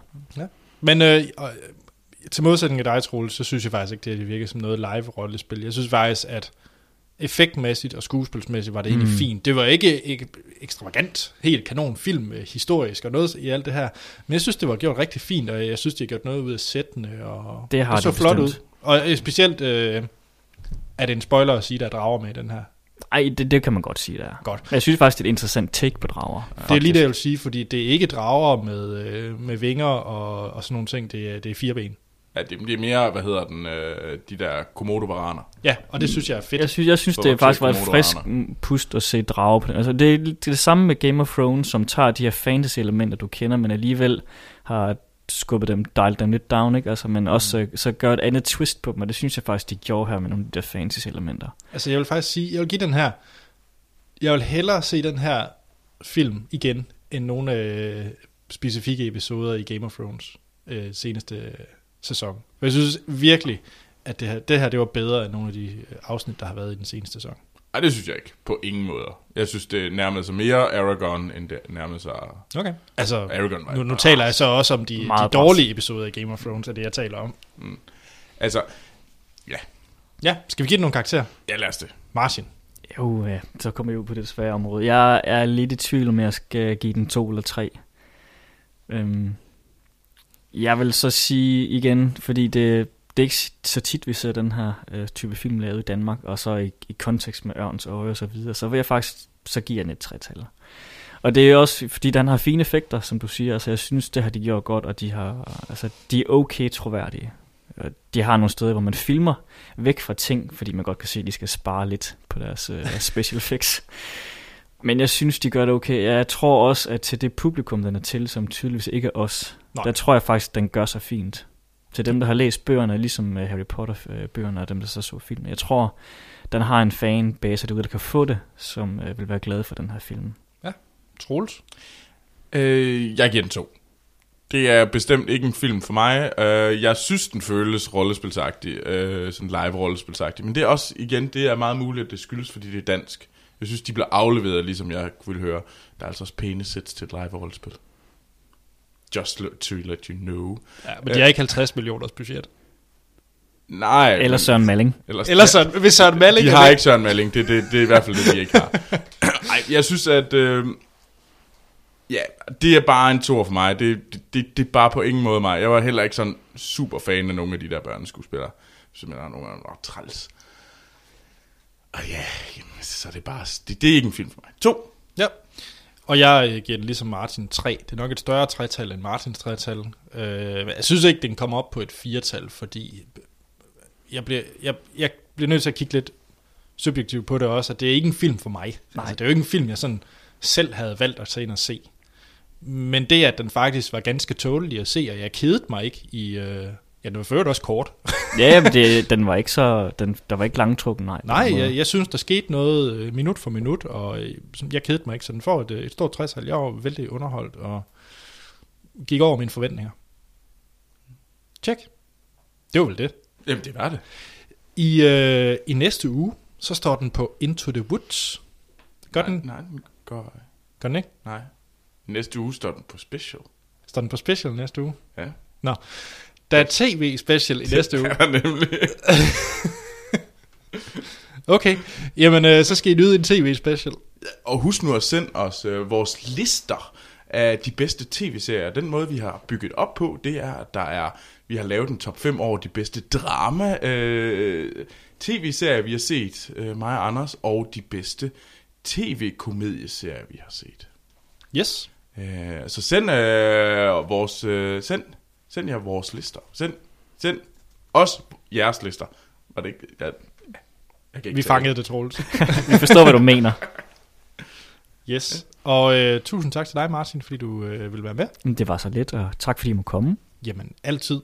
Men øh, øh, til modsætning af dig, Troels, så synes jeg faktisk ikke, det, at det virker som noget live-rollespil. Jeg synes faktisk, at effektmæssigt og skuespilsmæssigt var det egentlig Mm. fint. Det var ikke, ikke ekstravagant, helt kanon film, øh, historisk og noget i alt det her. Men jeg synes, det var gjort rigtig fint, og jeg synes, de har gjort noget ud af sættene. Og Det har det så de flot bestemt. ud. Og øh, specielt øh, er det en spoiler at sige, der er drager med i den her. Ej, det, det kan man godt sige, der er. Godt. Men jeg synes faktisk, det er et interessant take på drager. Det er lige det, jeg vil sige, fordi det er ikke drager med, øh, med vinger og, og sådan nogle ting. Det er, det er fire ben. Ja, det, det er mere, hvad hedder den, øh, de der komodo-varaner. Ja, og det synes jeg er fedt. Jeg synes, jeg synes Så det var faktisk var et frisk mm, pust at se drager på den. Altså, det, er, det er det samme med Game of Thrones, som tager de her fantasy-elementer, du kender, men alligevel har skubbet dem, dialed dem lidt down, ikke? Altså, men også øh, så gør et andet twist på dem, og det synes jeg faktisk, de gjorde her med nogle af de der fantasy elementer. Altså, jeg vil faktisk sige, jeg vil give den her, jeg vil hellere se den her film igen, end nogle øh, specifikke episoder i Game of Thrones øh, seneste øh, sæson. For jeg synes virkelig, at det her, det her det var bedre end nogle af de øh, afsnit, der har været i den seneste sæson. Nej, det synes jeg ikke. På ingen måder. Jeg synes, det nærmede sig mere Aragorn, end det nærmede sig... Okay. Altså, Aragorn var nu, nu taler jeg så også om de, de dårlige episoder i Game of Thrones, er det, jeg taler om. Altså, Ja, skal vi give den nogle karakterer? ja, lad os det. Martin. Jo, ja, så kommer jeg ud på det svære område. Jeg er lidt i tvivl, om jeg skal give den to eller tre. Øhm, jeg vil så sige igen, fordi det, det er ikke så tit, vi ser den her øh, type film lavet i Danmark, og så i, i kontekst med Ørns øje og så videre, så vil jeg faktisk, så give jeg den et tretal. Og det er også, fordi den har fine effekter, som du siger, altså jeg synes, det har de gjort godt, og de har, altså de er okay troværdige. De har nogle steder, hvor man filmer væk fra ting, fordi man godt kan se, at de skal spare lidt på deres øh, special effects. Men jeg synes, de gør det okay. Jeg tror også, at til det publikum, den er til, som tydeligvis ikke er os, Nej. der tror jeg faktisk, den gør sig fint. Til dem, der har læst bøgerne, ligesom øh, Harry Potter-bøgerne, og dem, der så så filmen. Jeg tror, den har en fanbase derude, der kan få det, som øh, vil være glade for den her film. Troels. Øh, jeg giver den to. Det er bestemt ikke en film for mig. Øh, jeg synes, den føles rollespilsagtig, øh, sådan live rollespilsagtig. Men det er også, igen, det er meget muligt, at det skyldes, fordi det er dansk. Jeg synes, de bliver afleveret, ligesom jeg ville høre. Der er altså også pæne sæt til et live rollespil. Just to let you know. Ja, men de har ikke 50 millioners budget. Nej. Eller men- Søren Malling. Ellers, Ellers så, hvis Søren Malling De er har ikke Søren Malling. Det, det, det er i hvert fald det, de ikke har. Ej, jeg synes, at... Øh, ja, det er bare en tur for mig. Det, det, det, det er bare på ingen måde mig. Jeg var heller ikke sådan super fan af nogle af de der børneskuespillere. Simpelthen nogle af dem var træls. Og ja, jamen, så er det bare... Det, det er ikke en film for mig. To. Ja. Og jeg øh, giver den ligesom Martin 3. Det er nok et større tretal end Martins tretal. Øh, jeg synes ikke, den kommer op på et firetal, fordi jeg bliver, jeg, jeg bliver nødt til at kigge lidt subjektivt på det også, at det er ikke en film for mig. Nej. Altså, det er jo ikke en film, jeg sådan selv havde valgt at tage ind og se. Men det, at den faktisk var ganske tålelig at se, og jeg kedede mig ikke i... Øh, ja, den var øvrigt også kort. Ja, men det, den var ikke så, den, der var ikke langtrukken, nej. Nej, jeg, jeg synes, der skete noget øh, minut for minut, og øh, jeg kedede mig ikke, så den får et, øh, et stort 60 Jeg var vældig underholdt, og gik over mine forventninger. Tjek. Det var vel det. Jamen, det var det. I, øh, I næste uge, så står den på Into the Woods. Gør nej, den? Nej, den går... Gør den ikke? Nej. Næste uge står den på special. Står den på special næste uge? Ja. Nå. Der er tv-special i næste uge. Det nemlig. Okay, jamen øh, så skal I nyde en tv-special. Og husk nu at sende os øh, vores lister af de bedste tv-serier. Den måde, vi har bygget op på, det er, at der er, vi har lavet en top 5 over de bedste drama øh, tv-serier, vi har set, øh, mig og Anders, og de bedste tv-komedieserier, vi har set. Yes. Øh, så send øh, vores, øh, send, send jer vores lister. Send, send os jeres lister. Var det ikke? Jeg, jeg kan ikke Vi fangede det, Troels. Vi forstår, hvad du mener. Yes. Og øh, tusind tak til dig, Martin, fordi du øh, vil være med. Det var så let, og tak fordi I må komme. Jamen, altid.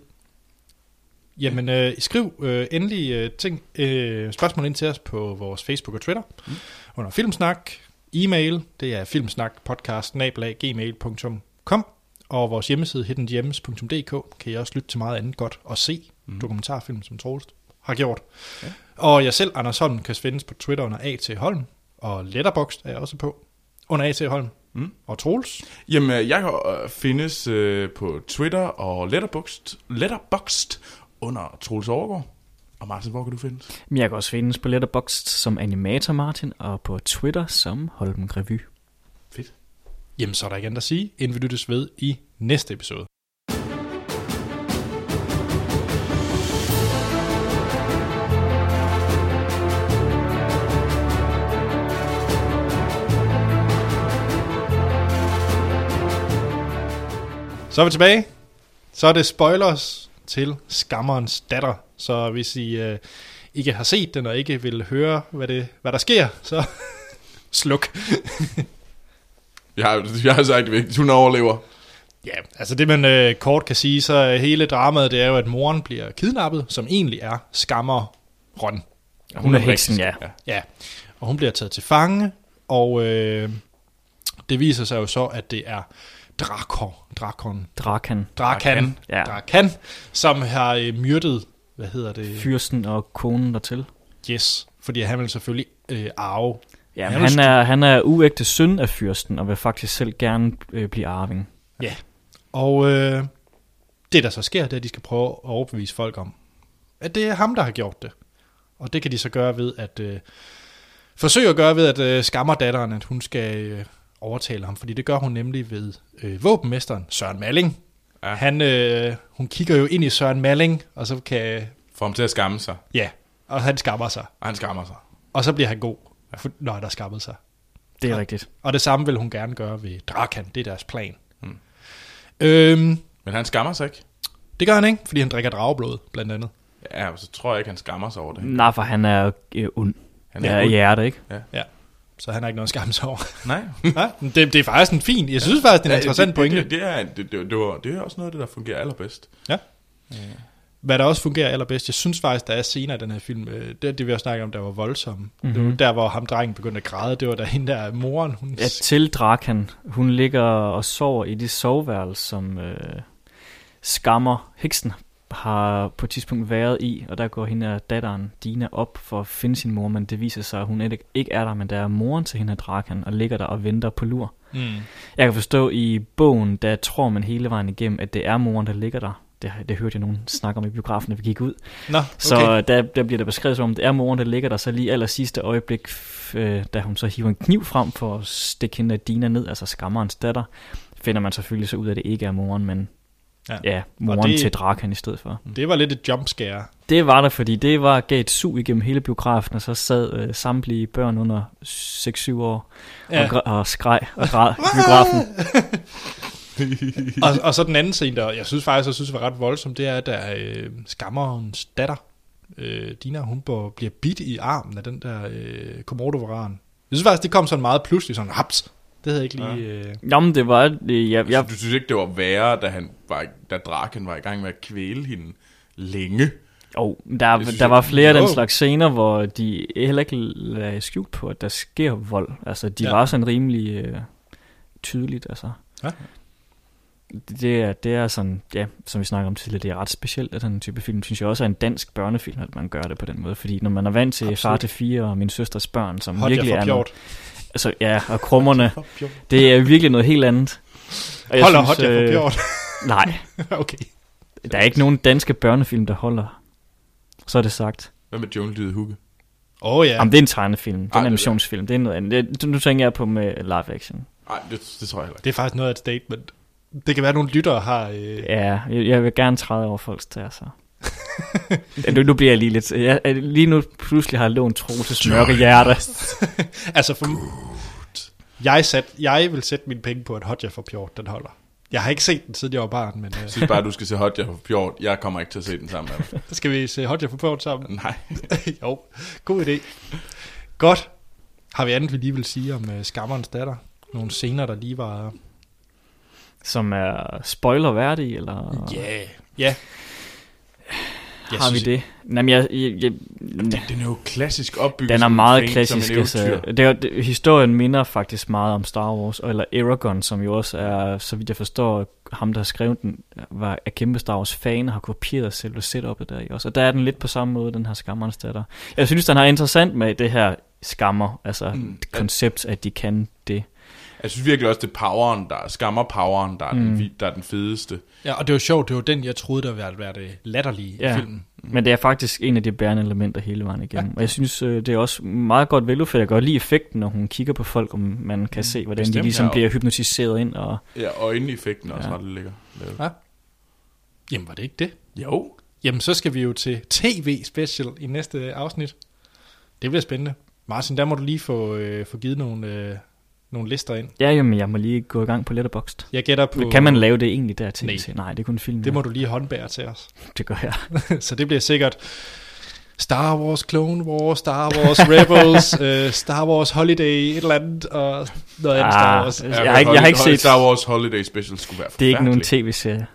Jamen, øh, skriv øh, endelig øh, ting, øh, spørgsmål ind til os på vores Facebook og Twitter. Mm. Under Filmsnak. E-mail, det er filmsnakpodcast.gmail.com Og vores hjemmeside hiddengems.dk kan I også lytte til meget andet godt og se mm. dokumentarfilm, som Troels har gjort. Ja. Og jeg selv, Anders Holm, kan findes på Twitter under A.T. Holm. Og Letterboxd er jeg også på under A.T. Holm. Mm. Og Troels. Jamen, øh, jeg kan øh, findes øh, på Twitter og Letterboxd, Letterboxd under Troels Overgaard. Og Martin, hvor kan du findes? Jeg kan også findes på Letterboxd som Animator Martin, og på Twitter som Holmen Revy. Jamen, så er der ikke andet at sige, end vi lyttes ved i næste episode. Så er vi tilbage. Så er det spoilers til Skammerens datter. Så hvis I øh, ikke har set den og ikke vil høre, hvad, det, hvad der sker, så sluk. Jeg har, jeg har sagt det vigtigt. Hun overlever. Ja, altså det man øh, kort kan sige, så er hele dramaet, det er jo, at moren bliver kidnappet, som egentlig er skammer Ron. Hun er heksen, ja. ja. Ja, og hun bliver taget til fange, og øh, det viser sig jo så, at det er Drakon, Drakon, Drakan, Drakan, Ja. Drakan, som har øh, myrdet, hvad hedder det? fyrsten og konen dertil. Yes, fordi han vil selvfølgelig øh, arve. Ja, Han han er, han er uægte søn af fyrsten, og vil faktisk selv gerne øh, blive arving. Ja, og øh, det der så sker, det er, at de skal prøve at overbevise folk om, at det er ham, der har gjort det. Og det kan de så gøre ved at øh, forsøge at gøre ved at øh, skammer datteren, at hun skal øh, overtale ham, fordi det gør hun nemlig ved øh, våbenmesteren Søren Malling. Ja. Han, øh, hun kigger jo ind i Søren Malling, og så kan, Får ham til at skamme sig. ja, og han skammer sig. Og han skammer sig. Og så bliver han god, for- når har skammet sig. Det er Ja. rigtigt. Og det samme vil hun gerne gøre ved Drakan, det er deres plan. Mm. Øhm, Men han skammer sig ikke. det gør han ikke, fordi han drikker drageblod, blandt andet. Ja, så tror jeg ikke, han skammer sig over det. Nej, for han er øh, ond. Han er er ond. hjerte, ikke? Ja, så han har ikke noget sig over. Nej. ja, det, det er faktisk en fin, jeg synes faktisk, det er en Ja, interessant det, pointe. Det, det, er, det, det, det, var, det er også noget af det, der fungerer allerbedst. Ja. Hvad der også fungerer allerbedst, jeg synes faktisk, der er scener i den her film, øh, det, det vi har snakket om, der var voldsomme. Mm-hmm. Det var der, hvor ham drengen begyndte at græde, det var da hende der moren, hun... Ja, til Drakan. Hun ligger og sover i det soveværelse, som øh, skammer heksen har på et tidspunkt været i, og der går hende og datteren Dina op for at finde sin mor, men det viser sig, at hun ikke ikke er der, men der er moren til hende og Drakan, og ligger der og venter på lur. Mm. Jeg kan forstå i bogen, der tror man hele vejen igennem, at det er moren, der ligger der. Det, det hørte jeg nogen snakke om i biografen, da vi gik ud. Nå, okay. Så der, der bliver der beskrevet som om, det er moren, der ligger der så lige aller sidste øjeblik, øh, da hun så hiver en kniv frem for at stikke hende Dina ned, altså skammerens datter, finder man selvfølgelig så ud af, at det ikke er moren, men Ja. ja, moren det- til Drakan i stedet for. Det var lidt et jumpscare. Det var der, fordi det var gav et sug igennem hele biografen, og så sad øh, samtlige børn under 6-7 år Ja. og, og skreg og græd i biografen. og, og så den anden scene, der jeg synes faktisk, jeg synes var ret voldsom, det er, at der er øh, skammerens datter, øh, Dina, hun bliver bidt i armen af den der øh, komodovaran. Jeg synes faktisk, det kom sådan meget pludselig, sådan haps. Det havde jeg ikke lige... Øh, Jamen, det var... Øh, jeg, Jeg... jeg, Du synes ikke, det var værre, da, han var, da Draken var i gang med at kvæle hende længe? Oh, der, Det synes der var flere af den Jo. slags scener, hvor de heller ikke lagde skjult på, at der sker vold. Altså, de Ja. ja. var sådan rimelig øh, tydeligt, altså. Ja. Det er, det er sådan, ja, som vi snakker om tidligere, det er ret specielt, at den type film, synes jeg også er en dansk børnefilm, at man gør det på den måde. Fordi når man er vant til Absolut. Far til fire og min søsters børn, som Hot, jeg virkelig er noget, altså, ja, og krummerne, det er virkelig noget helt andet. Og jeg Holder hot, synes, jeg får øh, pjort. Nej, okay. der er ikke nogen danske børnefilm, der holder. Så er det sagt. Hvad med Jungle Hugge? Åh oh, ja. Ja. Jamen, det er en tegnefilm. Det er en animationsfilm. Det er noget andet. Det, nu tænker jeg på med live action. Nej, det, det tror jeg heller ikke. Det er faktisk noget af et statement. Det kan være, at nogle lyttere har... Øh, Ja, jeg, jeg vil gerne træde over folks tæer, så. ja, nu, nu bliver jeg lige lidt... Jeg, lige nu pludselig har jeg lånt Troelses mørke hjerte. Altså, for, jeg, sat, jeg vil sætte mine penge på, at Hot, jeg får pjort, den holder. Jeg har ikke set den, siden jeg var barn, men Jeg synes bare, du skal se Hot, jeg for Pjort. Jeg kommer ikke til at se den sammen med dig. øh, skal vi se Hot, jeg får pjort sammen? Nej. jo, god idé. Godt. Har vi andet, vi lige vil sige om uh, Skammerens datter? Nogle scener, der lige var... Som er spoilerværdige, eller Ja. Ja. Jeg har vi det? Jamen, jeg, jeg, jeg, Den, den er jo klassisk opbygget. den er meget fæng, klassisk. Altså, eventyr. det er, det, historien minder faktisk meget om Star Wars, eller Aragorn, som jo også er, så vidt jeg forstår, ham der har skrevet den, var er kæmpe Star Wars fan og har kopieret selve setup'et der i også. Og der er den lidt på samme måde, den her skammerens datter. Jeg synes, den er interessant med det her skammer, altså mm. koncept, at de kan det. Jeg synes virkelig også, det er poweren, der er skammer poweren, der er, mm. den, Mm. der er den fedeste. Ja, og det var sjovt, det var den, jeg troede, der ville være det latterlige ja. I filmen. Men det er faktisk en af de bærende elementer hele vejen igennem. Ja. Og jeg synes, øh, det er også meget godt veludført. Jeg kan godt lide effekten, når hun kigger på folk, om man kan se, hvordan Bestemt, de ligesom ja. bliver hypnotiseret ind. Og Ja, øjeneffekten er også Ja. ret lækker. Ja. Jamen, var det ikke det? Jo. Jamen, så skal vi jo til tv-special i næste afsnit. Det bliver spændende. Martin, der må du lige få, øh, få givet nogle, øh, nogle lister ind. ja, jamen, jeg må lige gå i gang på Letterboxd. Jeg gætter på... Kan man lave det egentlig der til? Nej. Nej, det er kun film. Det må du lige håndbære til os. Det gør jeg. så det bliver sikkert Star Wars Clone Wars, Star Wars Rebels, uh, Star Wars Holiday, et eller andet, og noget andet Star Ah, Wars. jeg har ikke- jeg har ikke set- Star Wars Holiday Special skulle være Det er ikke nogen tv-serie.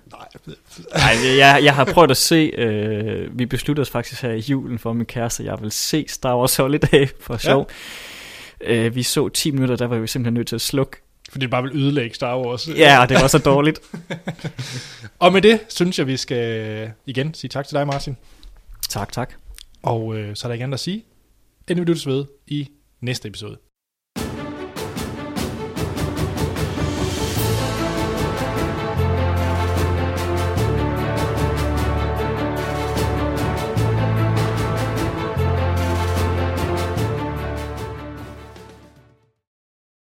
Nej, jeg, jeg har prøvet at se, øh, vi besluttede os faktisk her i julen for min kæreste, jeg vil se Star Wars Holiday for sjov. Ja. Øh, vi så 10 minutter, der var vi simpelthen nødt til at slukke. Fordi det bare vil ødelægge Star Wars. Ja, og det var så dårligt. Og med det, synes jeg, vi skal igen sige tak til dig, Martin. tak, tak. Og øh, så er der ikke andet at sige, end vi lyttes ved i næste episode.